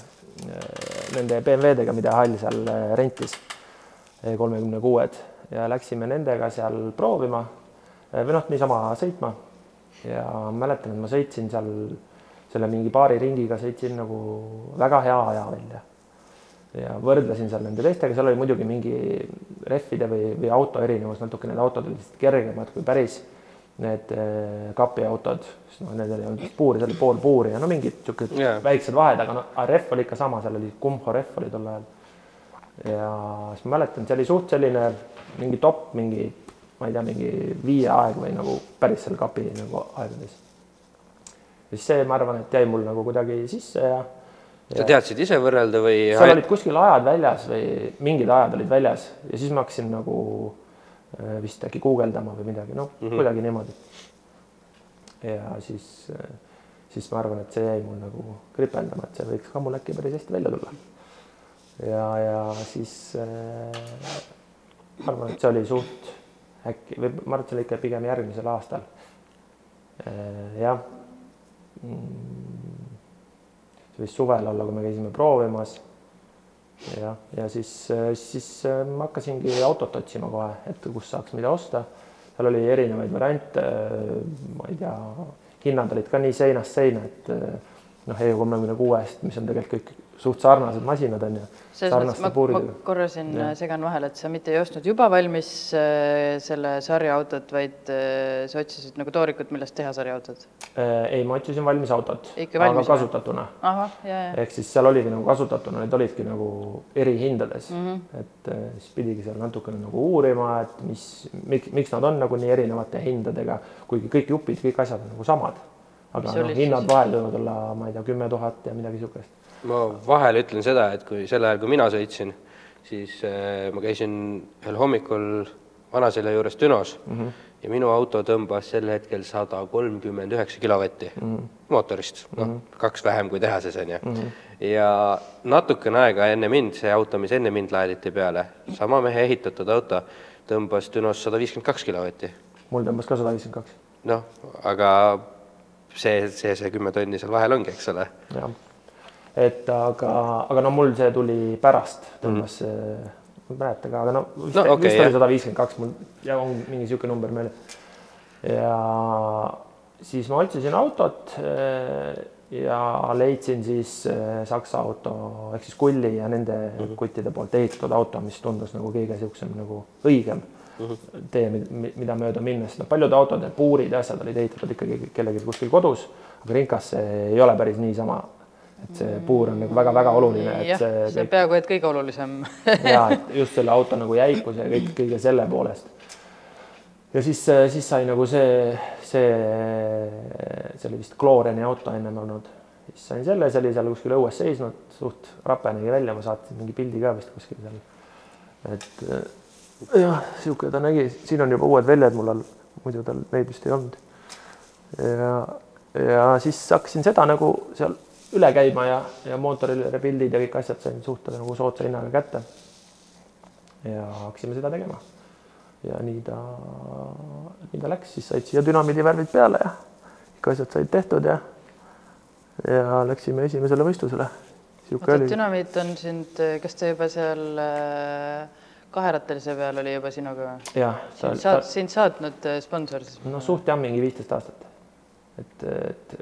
nende BMW-dega, mida hall seal äh, rentis, kolmekümne kuued ja läksime nendega seal proovima äh, või noh, niisama sõitma ja mäletan, et ma sõitsin seal selle mingi paari ringiga sõitsin nagu väga hea aja välja ja võrdlesin seal nende teistega, seal oli muidugi mingi rehvide või, või auto erinevus natuke, need autod olid lihtsalt kergemad kui päris need eh, kapiautod, sest noh, need ei olnud puuri, seal oli pool puuri ja no mingid niisugused yeah. väiksed vahed, aga noh, rehv oli ikka sama, seal oli Kumho rehv oli tol ajal. Ja siis ma mäletan, see oli suht selline mingi top, mingi, ma ei tea, mingi viie aeg või nagu päris seal kapi nagu aegades. siis see, ma arvan, et jäi mul nagu kuidagi sisse ja sa teadsid ise võrrelda või? seal olid kuskil ajad väljas või mingid ajad olid väljas ja siis ma hakkasin nagu äh, vist äkki guugeldama või midagi, noh mm -hmm. kuidagi niimoodi. ja siis, siis ma arvan, et see jäi mul nagu kripeldama, et see võiks ka mul äkki päris hästi välja tulla. ja, ja siis äh, arvan, et see oli suht äkki või ma arvan, et see oli ikka pigem järgmisel aastal äh,. jah mm, see võis suvel olla, kui me käisime proovimas. jah, ja siis, siis äh, ma hakkasingi autot otsima kohe, et kus saaks mida osta. seal oli erinevaid variante, ma ei tea, hinnad olid ka nii seinast seina, et äh, noh, EU kolmekümne kuuest, mis on tegelikult kõik suht sarnased masinad on ju. ma, ma korra siin Jah. segan vahele, et sa mitte ei ostnud juba valmis äh, selle sarja autot, vaid äh, sa otsisid nagu toorikut, millest teha sarjaautot. Äh, ei, ma otsisin valmis autot, aga kasutatuna ja, ja, ehk siis seal oligi nagu kasutatuna, need olidki nagu erihindades mm. -hmm. et eh, siis pidigi seal natukene nagu uurima, et mis, miks, miks nad on nagu nii erinevate hindadega, kuigi kõik jupid, kõik asjad on nagu samad. aga noh, hinnad vahel võivad olla, ma ei tea, kümme tuhat ja midagi niisugust. Ma vahele ütlen seda, et kui sel ajal, kui mina sõitsin, siis äh, ma käisin ühel hommikul Vanaselja juures Dünos mm -hmm. ja minu auto tõmbas sel hetkel sada kolmkümmend üheksa kilovatti mm -hmm. mootorist, noh mm -hmm. kaks vähem kui tehases on ju mm. -hmm. ja natukene aega enne mind, see auto, mis enne mind laaditi peale, sama mehe ehitatud auto, tõmbas Dünos sada viiskümmend kaks kilovatti. mul tõmbas ka sada viiskümmend kaks, noh, aga see, see, see kümme tonni seal vahel ongi, eks ole. Et aga, aga no mul see tuli pärast, tõmbas mm, -hmm. ma ei mäleta ka, aga no vist, No okei, vist oli sada viiskümmend kaks, mul ja on mingi niisugune number meeles. ja, siis ma otsisin autot äh, ja leidsin siis äh, Saksa auto ehk siis Kulli ja nende mm -hmm. kuttide poolt ehitatud auto, mis tundus nagu kõige niisugusem nagu õigem mm -hmm. tee, mida mööda minna, sest noh, paljude autode puurid ja asjad olid ehitatud ikkagi kellelgi kuskil kodus, aga rinkas see ei ole päris niisama et see puur on nagu väga-väga oluline, et jah, see, see kõik... peaaegu et kõige olulisem ja just selle auto nagu jäikuse ja kõik kõige selle poolest. ja siis, siis sai nagu see, see, see oli vist Gloriani auto ennem olnud, siis sain selle, see oli seal kuskil õues seisnud, suht rape nägi välja, ma saatsin mingi pildi ka vist kuskil seal. et jah, sihuke ta nägi, siin on juba uued väljad, mul on, muidu tal neid vist ei olnud. ja, ja siis hakkasin seda nagu seal üle käima ja, ja mootorile pildid ja kõik asjad sain suht nagu soodsa hinnaga kätte. ja hakkasime seda tegema ja nii ta, nii ta läks, siis said siia dünamiidi värvid peale ja kõik asjad said tehtud ja ja läksime esimesele võistlusele. dünamiit on sind, kas ta juba seal äh, kaherattalise peal oli juba sinuga? jah. sind saat-, sind saatnud äh, sponsor siis? no suht jah, mingi viisteist aastat. et, et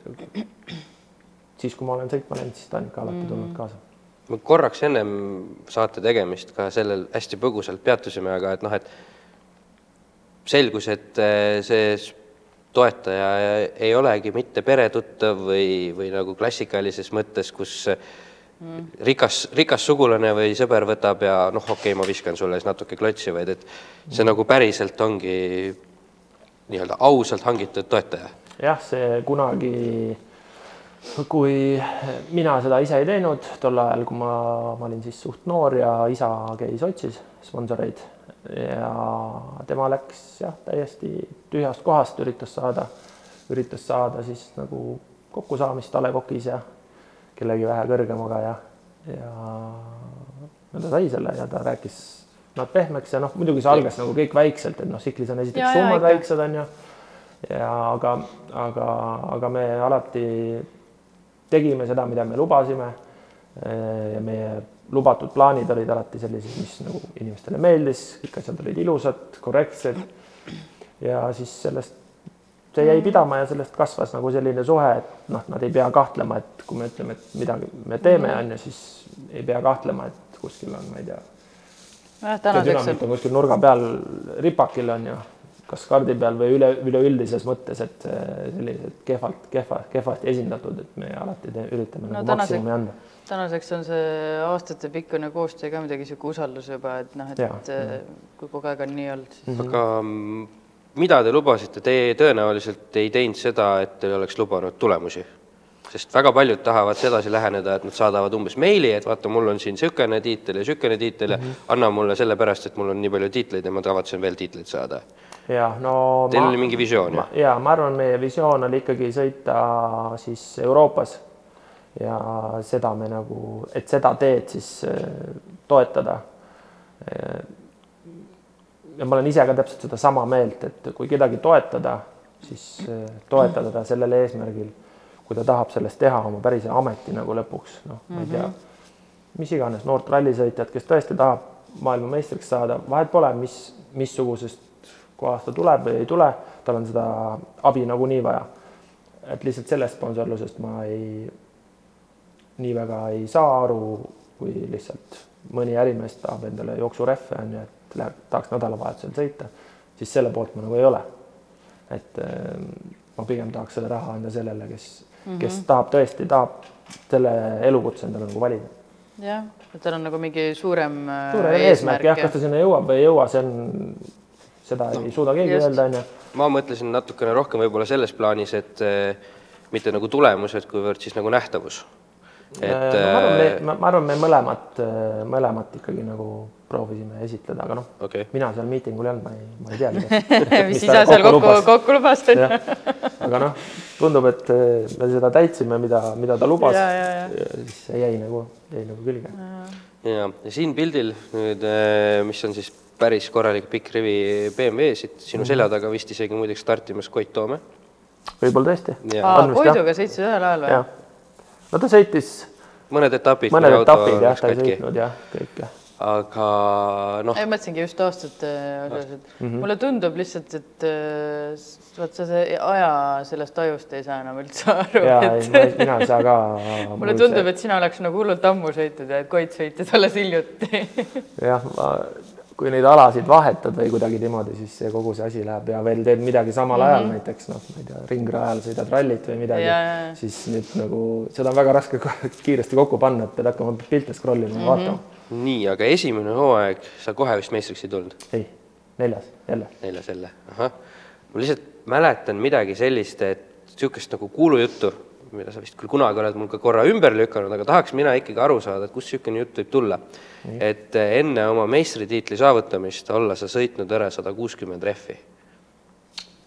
siis, kui ma olen sõitma läinud, siis ta on ikka alati mm tulnud kaasa me korraks ennem saate tegemist ka sellel hästi põgusalt peatusime, aga et noh, et selgus, et eh, see toetaja ei olegi mitte peretuttav või, või nagu klassikalises mõttes, kus mm. rikas, rikas sugulane või sõber võtab ja noh, okei okay,, ma viskan sulle siis natuke klotsi, vaid et see mm. nagu päriselt ongi nii-öelda ausalt hangitud toetaja. jah, see kunagi, kui mina seda ise ei teinud, tol ajal, kui ma, ma olin siis suht noor ja isa käis, otsis sponsoreid ja tema läks jah, täiesti tühjast kohast, üritas saada, üritas saada siis nagu kokkusaamist A Le Coq'is ja kellegi vähe kõrgemaga ja, ja no ta sai selle ja ta rääkis nad pehmeks ja noh, muidugi see algas nagu kõik väikselt, et noh, tsiklis on esiteks summad väiksed, on ju. ja aga, aga, aga me alati tegime seda, mida me lubasime. ja meie lubatud plaanid olid alati sellised, mis nagu inimestele meeldis, kõik asjad olid ilusad, korrektsed. ja siis sellest, see jäi pidama ja sellest kasvas nagu selline suhe, et noh, nad ei pea kahtlema, et kui me ütleme, et midagi me teeme, on ju, siis ei pea kahtlema, et kuskil on, ma ei tea. dünamiit on kuskil nurga peal ripakil on ju, kas kaardi peal või üle, üleüldises mõttes, et sellised kehvalt, kehva, kehvasti esindatud, et me alati te, üritame no, nagu maksimumi anda tänaseks on see aastatepikkune koostöö ka midagi niisugune usaldus juba, et noh, et ja, kui kogu aeg on nii olnud siis.... Mhm. aga mida te lubasite, te tõenäoliselt ei teinud seda, et te oleks lubanud tulemusi? sest väga paljud tahavad sedasi läheneda, et nad saadavad umbes meili, et vaata, mul on siin niisugune tiitel ja niisugune tiitel ja mm -hmm. anna mulle sellepärast, et mul on nii palju tiitleid ja ma kavatsen veel tiitleid saada. Jah, no Teil ma, oli mingi visioon, jaa, ma arvan, meie visioon oli ikkagi sõita siis Euroopas ja seda me nagu, et seda teed siis äh, toetada. Äh, ja ma olen ise ka täpselt sedasama meelt, et kui kedagi toetada, siis äh, toetada ta sellel eesmärgil, kui ta tahab sellest teha oma päris ameti nagu lõpuks, noh, ma ei tea, mhm. mis iganes noort rallisõitjat, kes tõesti tahab maailmameistriks saada, vahet pole, mis, missugusest kohast ta tuleb või ei tule, tal on seda abi nagunii vaja. et lihtsalt sellest sponsorlusest ma ei nii väga ei saa aru, kui lihtsalt mõni ärimees tahab endale jooksurehve, on ju, et läheb, tahaks nädalavahetusel sõita, siis selle poolt ma nagu ei ole. et ehm, ma pigem tahaks selle raha anda sellele, kes mm, -hmm. kes tahab tõesti, tahab selle elukutse endale nagu valida. jah, et tal on nagu mingi suurem äh, suurem eesmärk, eesmärk jah, kas ta sinna jõuab või ei jõua, see on, seda no, ei suuda keegi just. öelda, on ju. ma mõtlesin natukene rohkem võib-olla selles plaanis, et eh, mitte nagu tulemused, kuivõrd siis nagu nähtavus et no, ma arvan, me, äh, ma arvan, me mõlemat, äh, mõlemat ikkagi nagu proovisime esitleda, aga noh okay., mina seal miitingul ei olnud, ma ei, ma ei tea. mis isa seal kokku, kokku lubas? aga noh, tundub, et me seda täitsime, mida, mida ta lubas. siis see jäi nagu, jäi nagu külge. ja, ja siin pildil nüüd, mis on siis päris korralik pikk rivi BMW-sid, sinu mm -hmm. selja taga vist isegi muideks startimas Koit Toome. võib-olla tõesti. Koiduga sõitsid ühel ajal või? no ta sõitis mõned etapid. mõned etapid jah, ta ei sõitnud jah, kõik jah. aga noh, ei, mõtlesingi just aastate osas, et Mhm. mulle tundub lihtsalt, et äh, vot sa see aja sellest ajust ei saa enam üldse aru, ja ei, et mina ei saa ka. mulle tundub, et sina oleks nagu hullult ammu sõitnud ja et Koit sõitis alles hiljuti. jah, kui neid alasid vahetad või kuidagi niimoodi, siis see kogu see asi läheb ja veel teed midagi samal ajal näiteks noh, ma ei tea, ringrajal sõidad rallit või midagi Mhm. Ja. siis nüüd nagu seda on väga raske kiiresti kokku panna, et pead hakkama pilte scroll ima Mhm. ja vaatama. nii, aga esimene hooaeg sa kohe vist meistriks ei tulnud, ei, neljas jälle. neljas jälle, ahah. ma lihtsalt mäletan midagi sellist, et niisugust nagu kuulujuttu, mida sa vist küll kunagi oled mul ka korra ümber lükanud, aga tahaks mina ikkagi aru saada, et kust niisugune jutt võib tulla. et eh, enne oma meistritiitli saavutamist olla sa sõitnud ära sada kuuskümmend rehvi.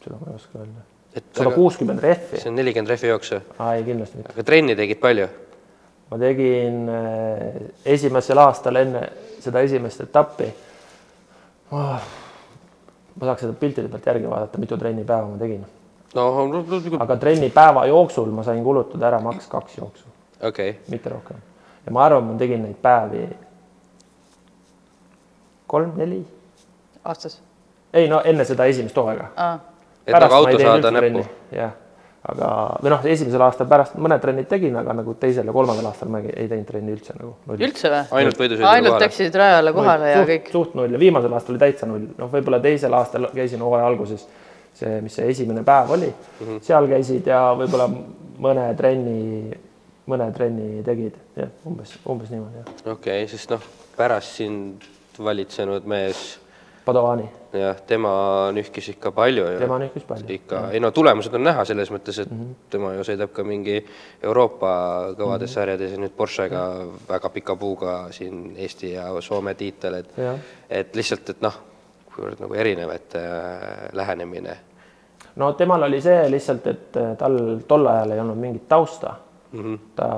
seda ma ei oska öelda. sada kuuskümmend rehvi see on nelikümmend rehvi jooksu, aa ei, kindlasti mitte. aga trenni tegid palju? ma tegin äh, esimesel aastal enne seda esimest etappi oh,. ma saaks seda piltide pealt järgi vaadata, mitu trennipäeva ma tegin, no no, no, aga trennipäeva jooksul ma sain kulutada ära maks kaks jooksu, okei okay., mitte rohkem. ja ma arvan, ma tegin neid päevi kolm-neli, aastas ei no enne seda esimest hooaega. et nagu auto saada näppu. jah, aga või noh, esimesel aastal pärast mõned trennid tegin, aga nagu teisel ja kolmandal aastal ma ei ei teinud trenni üldse nagu. üldse või? ainult võidusõidule ainult kohale. läksid rajale kohale ja suht, kõik. suht null ja viimasel aastal oli täitsa null, noh, võib-olla teisel aastal käisin hooaja alguses see, mis see esimene päev oli mm, -hmm. seal käisid ja võib-olla mõne trenni, mõne trenni tegid, jah, umbes, umbes niimoodi okei okay,, sest noh, pärast sind valitsenud mees Padovani, jah, tema nühkis ikka palju tema nühkis palju. ikka, ei no tulemused on näha selles mõttes, et mm -hmm. tema ju sõidab ka mingi Euroopa kõvades mm -hmm. sarjades ja nüüd Porschega mm -hmm. väga pika puuga siin Eesti ja Soome tiitel, et et lihtsalt, et noh, kuivõrd nagu erinev, et äh, lähenemine no temal oli see lihtsalt, et eh, tal tol ajal ei olnud mingit tausta mm. -hmm. ta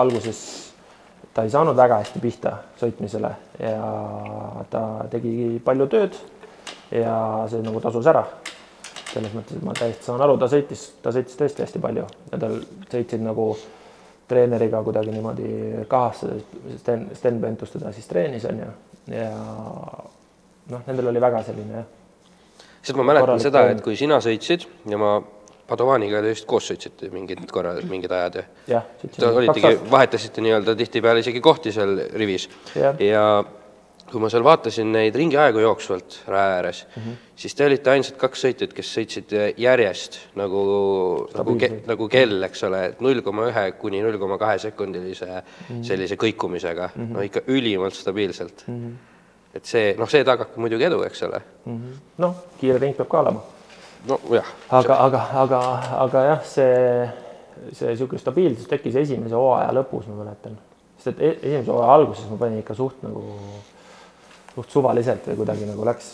alguses, ta ei saanud väga hästi pihta sõitmisele ja ta tegi palju tööd ja see nagu tasus ära. selles mõttes, et ma täiesti saan aru, ta sõitis, ta sõitis tõesti hästi palju ja tal sõitsid nagu treeneriga kuidagi niimoodi kahasse, Sten, Sten Pentus teda siis treenis onju ja noh, nendel oli väga selline sest ma mäletan Korralik seda, et kui sina sõitsid ja ma Padovaniga te vist koos sõitsite mingid korra, mingid ajad ja jah, Te olitegi vahetasite nii-öelda tihtipeale isegi kohti seal rivis Jah. ja kui ma seal vaatasin neid ringiaegu jooksvalt raja ääres mm, -hmm. siis te olite ainsad kaks sõitjat, kes sõitsid järjest nagu, nagu, Stabiilselt. nagu kell, eks ole, et null koma ühe kuni null koma kahe sekundilise -hmm. sellise kõikumisega mm, -hmm. no ikka ülimalt stabiilselt mm. -hmm. Et see, noh, see tagab muidugi edu, eks ole. noh, kiire ring peab ka olema nojah, aga, aga, aga, aga jah, see, see niisugune stabiilsus tekkis esimese hooaja lõpus, ma mäletan. sest et e- esimese hooaja alguses ma panin ikka suht nagu, suht suvaliselt või kuidagi nagu läks.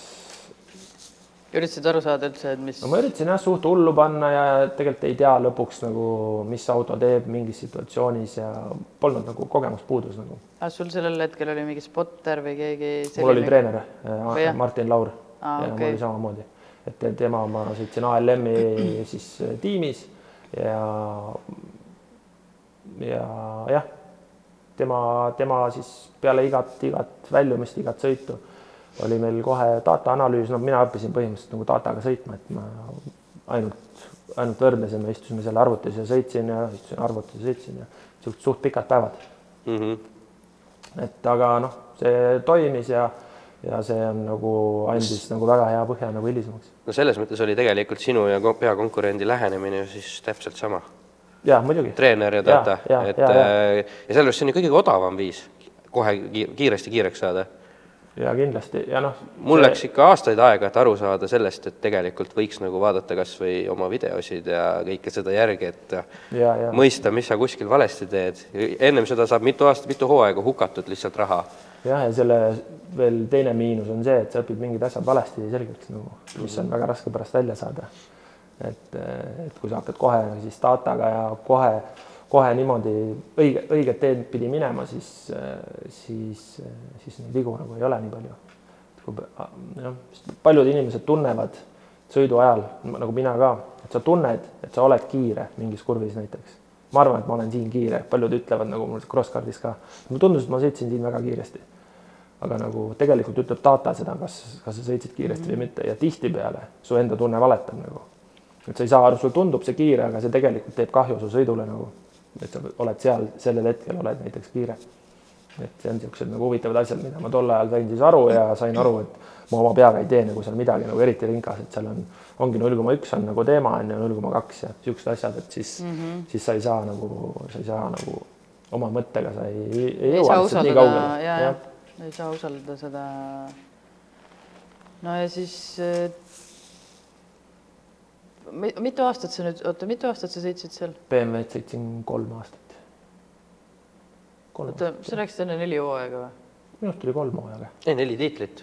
Üritasid aru saada üldse, et mis no ma üritasin jah suht hullu panna ja tegelikult ei tea lõpuks nagu, mis auto teeb mingis situatsioonis ja polnud nagu kogemus puudus nagu. ah,, sul sellel hetkel oli mingi spotter või keegi mul oli treener Või jah? äh, Martin Laur Aa, ja okei. mul oli samamoodi, et te- tema, ma sõitsin ALM-i siis äh, tiimis ja ja jah, tema, tema siis peale igat, igat väljumist, igat sõitu oli meil kohe data analüüs, no mina õppisin põhimõtteliselt nagu dataga sõitma, et ma ainult, ainult võrdlesin, me istusime seal arvutis ja sõitsin ja istusin arvutis ja sõitsin ja suht, suht pikad päevad mm. -hmm. et aga noh, see toimis ja, ja see on nagu andis nagu väga hea põhja nagu hilisemaks. no selles mõttes oli tegelikult sinu ja ko- peakonkurendi lähenemine ju siis täpselt sama. ja muidugi. treener ja Ja, data, ja, et ja, ja. äh, ja sellepärast see on ju kõige odavam viis kohe ki- kiiresti kiireks saada. Ja kindlasti ja noh. mul läks ikka aastaid aega, et aru saada sellest, et tegelikult võiks nagu vaadata kas või oma videosid ja kõike seda järgi, et ja, ja mõista, mis sa kuskil valesti teed. ennem seda saab mitu aastat, mitu hooaega hukatud lihtsalt raha. jah, ja selle veel teine miinus on see, et sa õpid mingid asjad valesti selgeks nagu, mis on väga raske pärast välja saada. et, et kui sa hakkad kohe siis dataga ja kohe, kohe niimoodi õige, õiget teed pidi minema, siis, siis, siis neid vigu nagu ei ole nii palju. jah, paljud inimesed tunnevad sõidu ajal, nagu mina ka, et sa tunned, et sa oled kiire mingis kurvis näiteks ma arvan, et ma olen siin kiire, paljud ütlevad nagu mul cross-cardis ka, mulle tundus, et ma sõitsin siin väga kiiresti. aga nagu tegelikult ütleb data seda, kas, kas sa sõitsid kiiresti mm -hmm. või mitte ja tihtipeale su enda tunne valetab nagu. et sa ei saa aru, sulle tundub see kiire, aga see tegelikult teeb kahju su sõidule nagu, et sa oled seal sellel hetkel oled näiteks kiire et see on niisugused nagu huvitavad asjad, mida ma tol ajal sain siis aru ja sain aru, et ma oma peaga ei tee nagu seal midagi nagu eriti rinkas, et seal on, ongi null koma üks on nagu teema on ju, null koma kaks ja niisugused asjad, et siis mm, -hmm. siis sa ei saa nagu, sa ei saa nagu oma mõttega sa ei, ei, ei jõua lihtsalt nii kaugele. ei saa usaldada seda. no ja siis mitu aastat sa nüüd, oota, mitu aastat sa sõitsid seal? BMW-d sõitsin kolm aastat oota, sa rääkisid enne neli hooaega või? minu arust oli kolm hooaega. ei, neli tiitlit.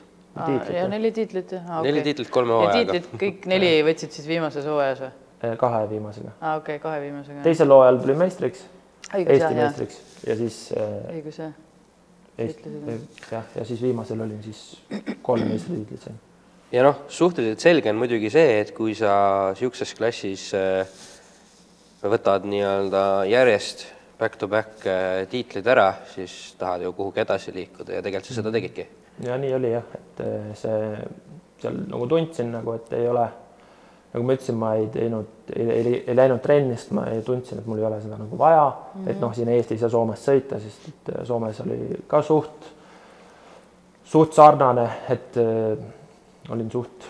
ja neli tiitlit jah ah,? Okay. neli tiitlit kolme hooajaga. kõik neli võtsid siis viimases hooajas või? kahe viimasega. aa ah,, okei okay,, kahe viimasega. teisel hooajal tulin meistriks, Eesti jah, meistriks ja siis äh,. õigus jah. jah, ja siis viimasel olin siis kolm meistritiitlit sain. Ja noh, suhteliselt selge on muidugi see, et kui sa niisuguses klassis äh, võtad nii-öelda järjest back-to-back -back tiitlid ära, siis tahad ju kuhugi edasi liikuda ja tegelikult sa seda mhm. tegidki. ja nii oli jah, et eh, see seal nagu tundsin nagu, et ei ole, nagu ma ütlesin, ma ei teinud, ei, ei, ei läinud trennist, ma ei tundsin, et mul ei ole seda nagu vaja mm, -hmm. et noh, siin Eestis ja Soomes sõita, sest et Soomes oli ka suht, suht sarnane, et äh, olin suht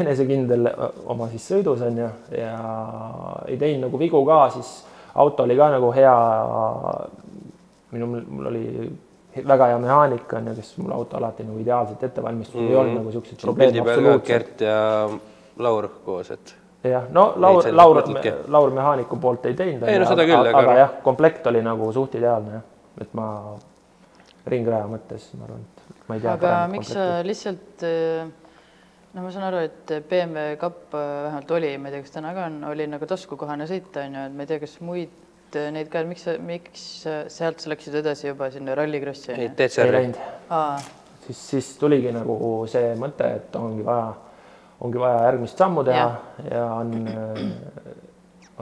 enesekindel oma siis sõidus on ju ja ei teinud nagu vigu ka, siis auto oli ka nagu hea. minu, mul oli väga hea mehaanik on ju, kes mul auto alati nagu ideaalselt ette valmistus mm, -hmm. ei olnud nagu siukseid probleeme absoluutselt. Gert ja Laur koos, et. jah, no Laur, Laur, Laur mehaaniku poolt ei teinud. ei no seda küll, aga, aga jah, komplekt oli nagu suht ideaalne jah, et ma ringraja mõttes ma arvan, et ma ei tea. aga miks sa lihtsalt no ma saan aru, et BMW kapp äh, vähemalt oli, ma ei tea, kas täna ka on, oli nagu taskukohane sõita on ju, et ma ei tea, kas muid äh, neid ka, miks miks sealt sa läksid edasi juba sinna Rallycrossi? ei, DCR-i ei läinud. siis, siis tuligi nagu see mõte, et ongi vaja, ongi vaja järgmist sammu teha ja, ja on, äh,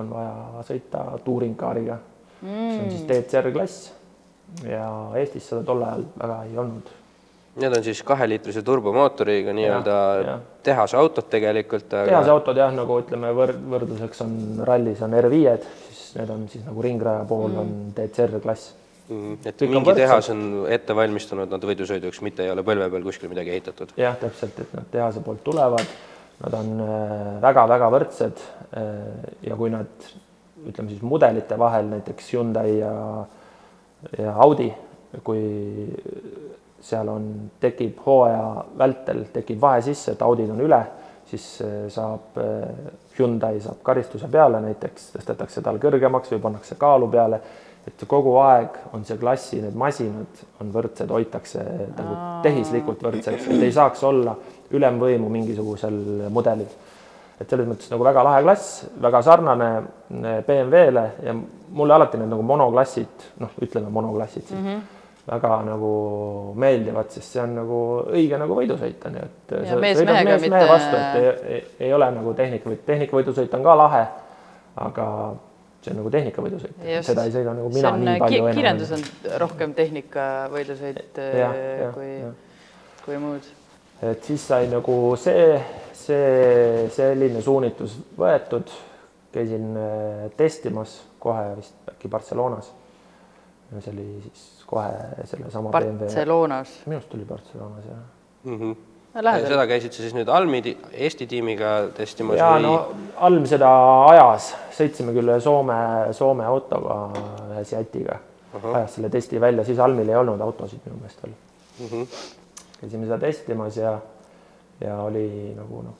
on vaja sõita touring car'iga mm., see on siis mm. DCR klass ja Eestis seda tol ajal väga ei olnud Need on siis kaheliitrise turbomootoriga nii-öelda tehaseautod tegelikult aga.... tehaseautod jah, nagu ütleme, võrd-, võrdluseks on rallis on R5-d, siis need on siis nagu ringraja pool mm. on DCR klass mm. et Kõik mingi on tehas on ette valmistunud nad võidusõiduks, mitte ei ole põlve peal kuskil midagi ehitatud. jah, täpselt, et nad tehase poolt tulevad, nad on väga-väga äh, võrdsed äh, ja kui nad ütleme siis mudelite vahel näiteks Hyundai ja, ja Audi, kui seal on, tekib hooaja vältel tekib vahe sisse, et Audid on üle, siis äh, saab äh, Hyundai saab karistuse peale, näiteks tõstetakse tal kõrgemaks või pannakse kaalu peale, et kogu aeg on see klassi, need masinad on võrdsed, hoitakse nagu tehislikult võrdseks, et ei saaks olla ülemvõimu mingisugusel mudelil. et selles mõttes nagu väga lahe klass, väga sarnane BMW-le ja mulle alati need nagu monoklassid, noh, ütleme monoklassid siis mm. -hmm väga nagu meeldivad, sest see on nagu õige nagu võidusõit on ju, et mees sõidad mees mitte... vastu, et ei, ei, ei ole nagu tehnika, tehnikavõidusõit on ka lahe, aga see on nagu tehnikavõidusõit, seda ei sõida nagu mina nii palju ki. kirjandus on rohkem tehnikavõidusõit kui, kui muud. et siis sai nagu see, see selline suunitlus võetud, käisin äh, testimas kohe vist äkki Barcelonas. see oli siis kohe sellesama Barcelonas. minu arust oli Barcelonas jah mm. -hmm. Ja seda käisid sa siis nüüd Almi Eesti tiimiga testimas? ja või... no Alm seda ajas, sõitsime küll ühe Soome, Soome autoga, ühe Seatiga uh, -huh. ajas selle testi välja, siis Almil ei olnud autosid minu meelest veel mm. -hmm. käisime seda testimas ja, ja oli nagu noh,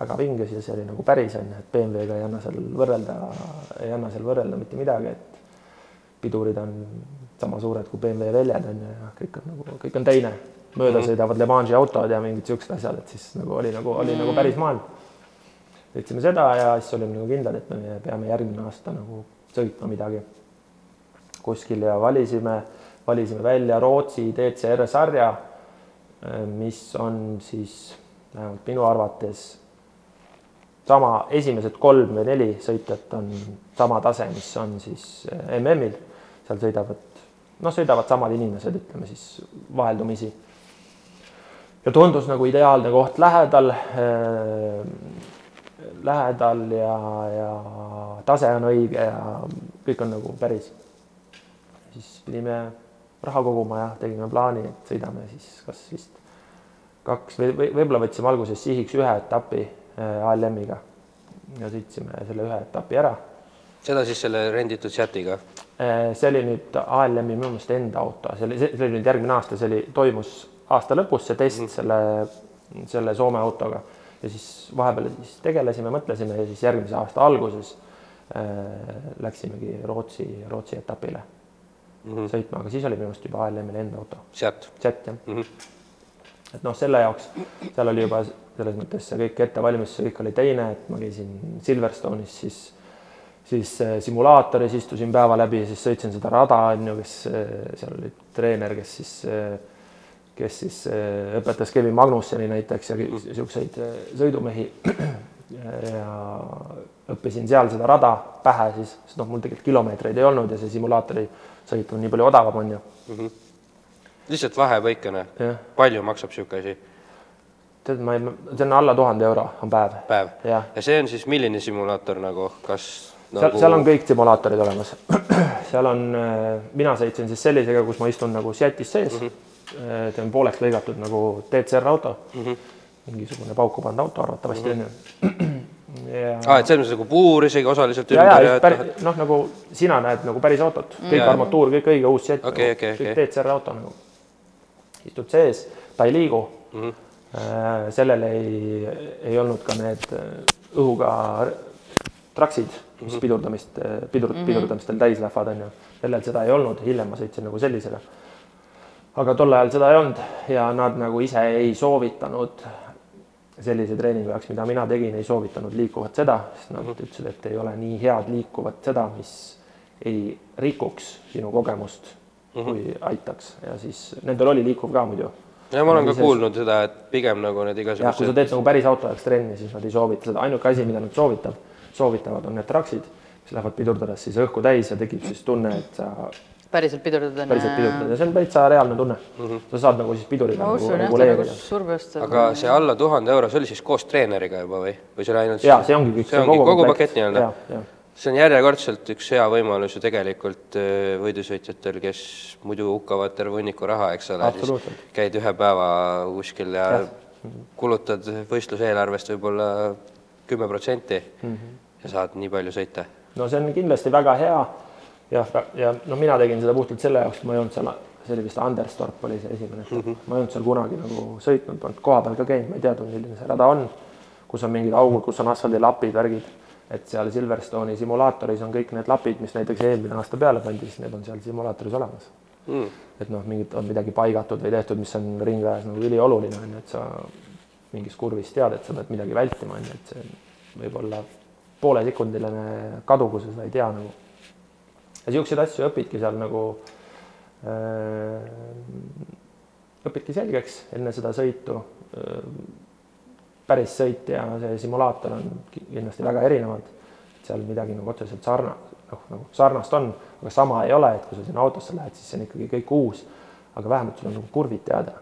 väga vinges ja see oli nagu päris on ju, et BMW-ga ei anna seal võrrelda, ei anna seal võrrelda mitte midagi, et pidurid on sama suured kui BMW väljad on ju ja kõik on nagu, kõik on teine. mööda mm -hmm. sõidavad Le Mangi autod ja mingid siuksed asjad, et siis nagu oli nagu, oli mm -hmm. nagu päris maailm. sõitsime seda ja siis olime nagu kindlad, et me peame järgmine aasta nagu sõitma midagi kuskil ja valisime, valisime välja Rootsi DCR sarja, mis on siis vähemalt minu arvates sama, esimesed kolm või neli sõitjat on sama tase, mis on siis MM-il, seal sõidavad, noh, sõidavad samad inimesed, ütleme siis vaheldumisi. ja tundus nagu ideaalne koht lähedal äh,, lähedal ja, ja tase on õige ja kõik on nagu päris. siis pidime raha koguma ja tegime plaani, et sõidame siis kas vist kaks või, või võib-olla võtsime alguses sihiks ühe etapi äh, ALM-iga ja sõitsime selle ühe etapi ära. Seda siis selle renditud Seatiga? Äh, see oli nüüd ALM-i minu meelest enda auto, see oli, see oli nüüd järgmine aasta, see oli, toimus aasta lõpus see test mm -hmm. selle, selle Soome autoga ja siis vahepeal siis tegelesime, mõtlesime ja siis järgmise aasta alguses äh, läksimegi Rootsi, Rootsi etapile mm -hmm. sõitma, aga siis oli minu arust juba ALM-il enda auto. Seat. Seat jah mm. -hmm. et noh, selle jaoks seal oli juba selles mõttes see kõik ettevalmistus, kõik oli teine, et ma käisin Silverstone'is siis siis äh, simulaatoris istusin päeva läbi, siis sõitsin seda rada, on ju, kes äh, seal oli treener, kes siis äh, kes siis õpetas Kevin Magnusseni näiteks ja niisuguseid sõidumehi. ja õppisin seal seda rada pähe siis, sest noh, mul tegelikult kilomeetreid ei olnud ja see simulaatori sõit on nii palju odavam, on ju mm. -hmm. lihtsalt vahepõikene. palju maksab niisugune asi? tead, ma ei, see on alla tuhande euro on päev. päev? ja see on siis milline simulaator nagu, kas nagu...? seal, on kõik simulaatorid olemas seal on, äh, mina sõitsin siis sellisega, kus ma istun nagu setis sees mm. -hmm see on pooleks lõigatud nagu DCR auto mm. -hmm. mingisugune pauku pannud auto arvatavasti on mm -hmm. ju. ja ah,, et selles mõttes nagu puur isegi osaliselt ja, ümber ja, ja päris, noh, nagu sina näed nagu päris autot, kõik ja, armatuur, kõik õige uus sett okay, okay, kõik okay. DCR auto nagu. istud sees, ta ei liigu mm. -hmm. sellel ei, ei olnud ka need õhuga traksid, mis pidurdamist, äh, pidur mm, -hmm. pidurdamistel täis lähevad, on ju. sellel seda ei olnud, hiljem ma sõitsin nagu sellisega aga tol ajal seda ei olnud ja nad nagu ise ei soovitanud sellise treeningu jaoks, mida mina tegin, ei soovitanud liikuvat seda, sest nad mm -hmm. ütlesid, et ei ole nii head liikuvat seda, mis ei rikuks sinu kogemust mm, -hmm. kui aitaks ja siis nendel oli liikuv ka muidu. ja ma olen ka kuulnud seda, et pigem nagu need igasugused. jah, kui sa teed nagu päris auto jaoks trenni, siis nad ei soovita seda, ainuke asi, mida nad soovitab, soovitavad, on need traksid, mis lähevad pidurdades siis õhku täis ja tekib siis tunne, et sa päriselt pidurdada. päriselt pidurdada, see on täitsa reaalne tunne mm. -hmm. sa saad nagu siis piduriga nagu reguleerida. Nagu aga see alla tuhande euro, see oli siis koos treeneriga juba või, või see oli ainult? jaa, see ongi kõik. see ongi kogu, kogu pakett nii-öelda? see on järjekordselt üks hea võimalus ju tegelikult äh, võidusõitjatel, kes muidu hukkavad terve hunniku raha, eks ole, siis käid ühe päeva kuskil ja, ja. kulutad võistluseelarvest võib-olla kümme protsenti mhm. ja saad nii palju sõita. no see on kindlasti väga hea jah, ja noh, mina tegin seda puhtalt selle jaoks, ma ei olnud seal, see oli vist Anderstorp oli see esimene mm, -hmm. ma ei olnud seal kunagi nagu sõitnud, polnud koha peal ka käinud, ma ei teadnud, milline see rada on, kus on mingid augud, kus on asfaldilapid, värgid, et seal Silverstone'i simulaatoris on kõik need lapid, mis näiteks eelmine aasta peale pandi, siis need on seal simulaatoris olemas mm.. et noh, mingid on midagi paigatud või tehtud, mis on ringrajas nagu ülioluline on ju, et sa mingis kurvis tead, et sa pead midagi vältima, on ju, et see võib olla poolesekundiline kadu, kui sa seda ei tea nagu. Ja niisuguseid asju õpidki seal nagu äh,, õpidki selgeks enne seda sõitu. Äh,. päris sõit ja see simulaator on kindlasti väga erinevad, seal midagi nagu otseselt sarna-, noh, nagu sarnast on, aga sama ei ole, et kui sa sinna autosse lähed, siis see on ikkagi kõik uus, aga vähemalt sul on nagu kurvid teada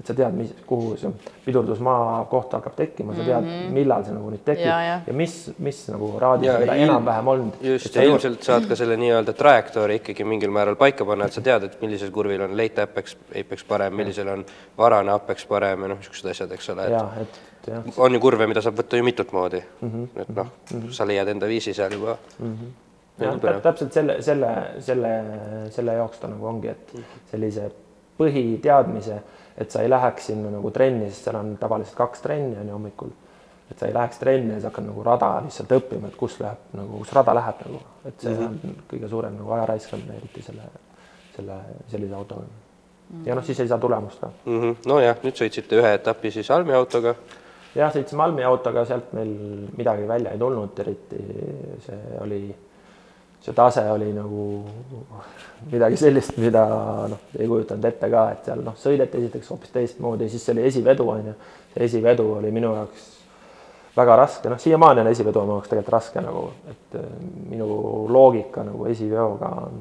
et sa tead, mis, kuhu see pidurdusmaa koht hakkab tekkima, sa tead mm, -hmm. millal see nagu nüüd tekib ja, ja. ja mis, mis nagu raadiusega enam-vähem olnud. just, ja ilmselt saad ka selle nii-öelda trajektoori ikkagi mingil määral paika panna, et sa tead, et millisel kurvil on late apex, apex parem, millisel on varane apex parem ja noh, niisugused asjad, eks ole, et, et jah. on ju kurve, mida saab võtta ju mitut moodi mm. -hmm. et noh mm -hmm., sa leiad enda viisi seal juba mm. -hmm jah, täpselt selle, selle, selle, selle jaoks ta nagu ongi, et mhm. sellise põhiteadmise et sa ei läheks sinna nagu trenni, sest seal on tavaliselt kaks trenni on ju hommikul. et sa ei läheks trenni ja sa hakkad nagu rada lihtsalt õppima, et kus läheb nagu, kus rada läheb nagu, et see mm -hmm. on kõige suurem nagu aja raiskamine, eriti selle, selle sellise autoga mm. -hmm. ja noh, siis ei saa tulemust ka mm. -hmm. nojah, nüüd sõitsite ühe etapi siis Almi autoga. jah, sõitsime Almi autoga, sealt meil midagi välja ei tulnud, eriti see oli see tase oli nagu midagi sellist, mida noh, ei kujutanud ette ka, et seal noh, sõideti esiteks hoopis teistmoodi, siis see oli esivedu on ju. see esivedu oli minu jaoks väga raske, noh, siiamaani on esiveo minu jaoks tegelikult raske nagu, et äh, minu loogika nagu esiveoga on,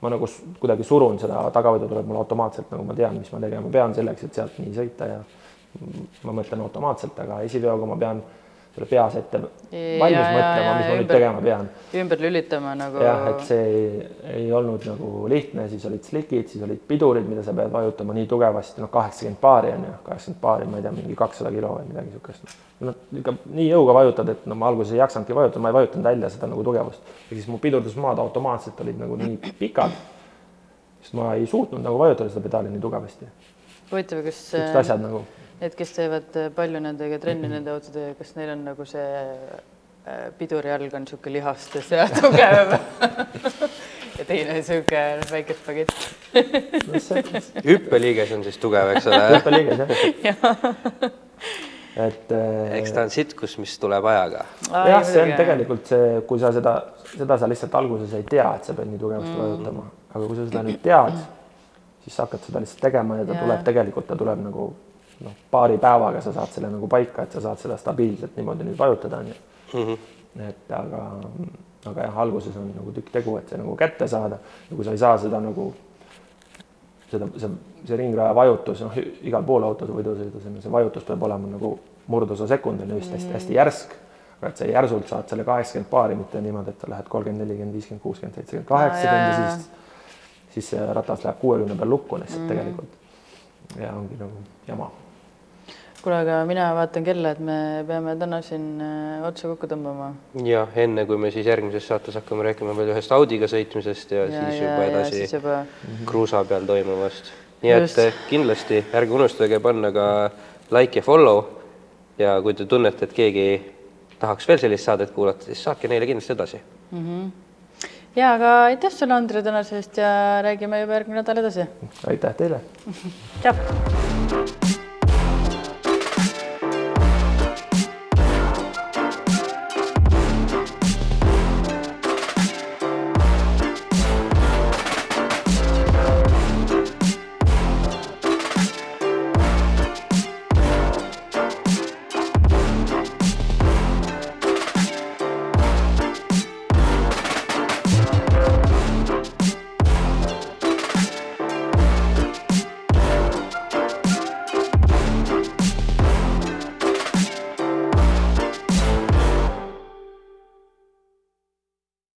ma nagu kuidagi surun seda, tagavedu tuleb mul automaatselt, nagu ma tean, mis ma tegema pean selleks, et sealt nii sõita ja ma mõtlen automaatselt, aga esiveoga ma pean selle peas ette valmis ja- mõtlema, mis ja ma nüüd ümber- tegema pean. ümber lülitama nagu. jah, et see ei, ei olnud nagu lihtne, siis olid slikid, siis olid pidurid, mida sa pead vajutama nii tugevasti, noh, kaheksakümmend baari on ju, kaheksakümmend baari, ma ei tea, mingi kakssada kilo või midagi niisugust. no ikka nii jõuga vajutad, et no ma alguses ei jaksannudki vajutada, ma ei vajutanud välja seda nagu tugevust. ja siis mu pidurdusmaad automaatselt olid nagu nii pikad, sest ma ei suutnud nagu vajutada seda pedaali nii tugevasti. huvitav, kas niisugused asjad nagu need, kes teevad äh, palju nendega trenni nende autodega, kas neil on nagu see äh, pidurijalg on niisugune lihastes ja tugev ja teine niisugune väike spagett. no see hüppeliiges on siis tugev, eks ole. hüppeliiges jah. et äh, eks ta on sitkus, mis tuleb ajaga. jah, see on tegelikult see, kui sa seda, seda sa lihtsalt alguses ei tea, et sa pead nii tugevasti mm. vajutama, aga kui sa seda nüüd tead, siis sa hakkad seda lihtsalt tegema ja ta yeah. tuleb tegelikult, ta tuleb nagu noh, paari päevaga sa saad selle nagu paika, et sa saad seda stabiilselt niimoodi nüüd vajutada, onju. et aga, aga jah, alguses on nagu tükk tegu, et see nagu kätte saada ja kui sa ei saa seda nagu seda, see, see ringraja vajutus, noh, igal pool autos võidusõidus on ju, see vajutus peab olema nagu murdosa sekundil just hästi-hästi järsk. aga et sa järsult saad selle kaheksakümmend paari, mitte niimoodi, et sa lähed kolmkümmend, nelikümmend, viiskümmend, kuuskümmend, seitsekümmend, kaheksakümmend ja siis, siis see ratas läheb kuuekümne peal lukku lihtsalt mm. tegelikult. ja ongi nagu jama. Kuule, aga mina vaatan kella, et me peame täna siin äh, otsa kokku tõmbama. ja enne, kui me siis järgmises saates hakkame rääkima veel ühest Audiga sõitmisest ja, ja siis juba edasi siis juba kruusa peal toimuvast. nii Just. et kindlasti ärge unustage panna ka like ja follow ja kui te tunnete, et keegi tahaks veel sellist saadet kuulata, siis saatke neile kindlasti edasi. ja aga aitäh sulle, Andre, tänase eest ja räägime juba järgmine nädal edasi. aitäh teile. tšau.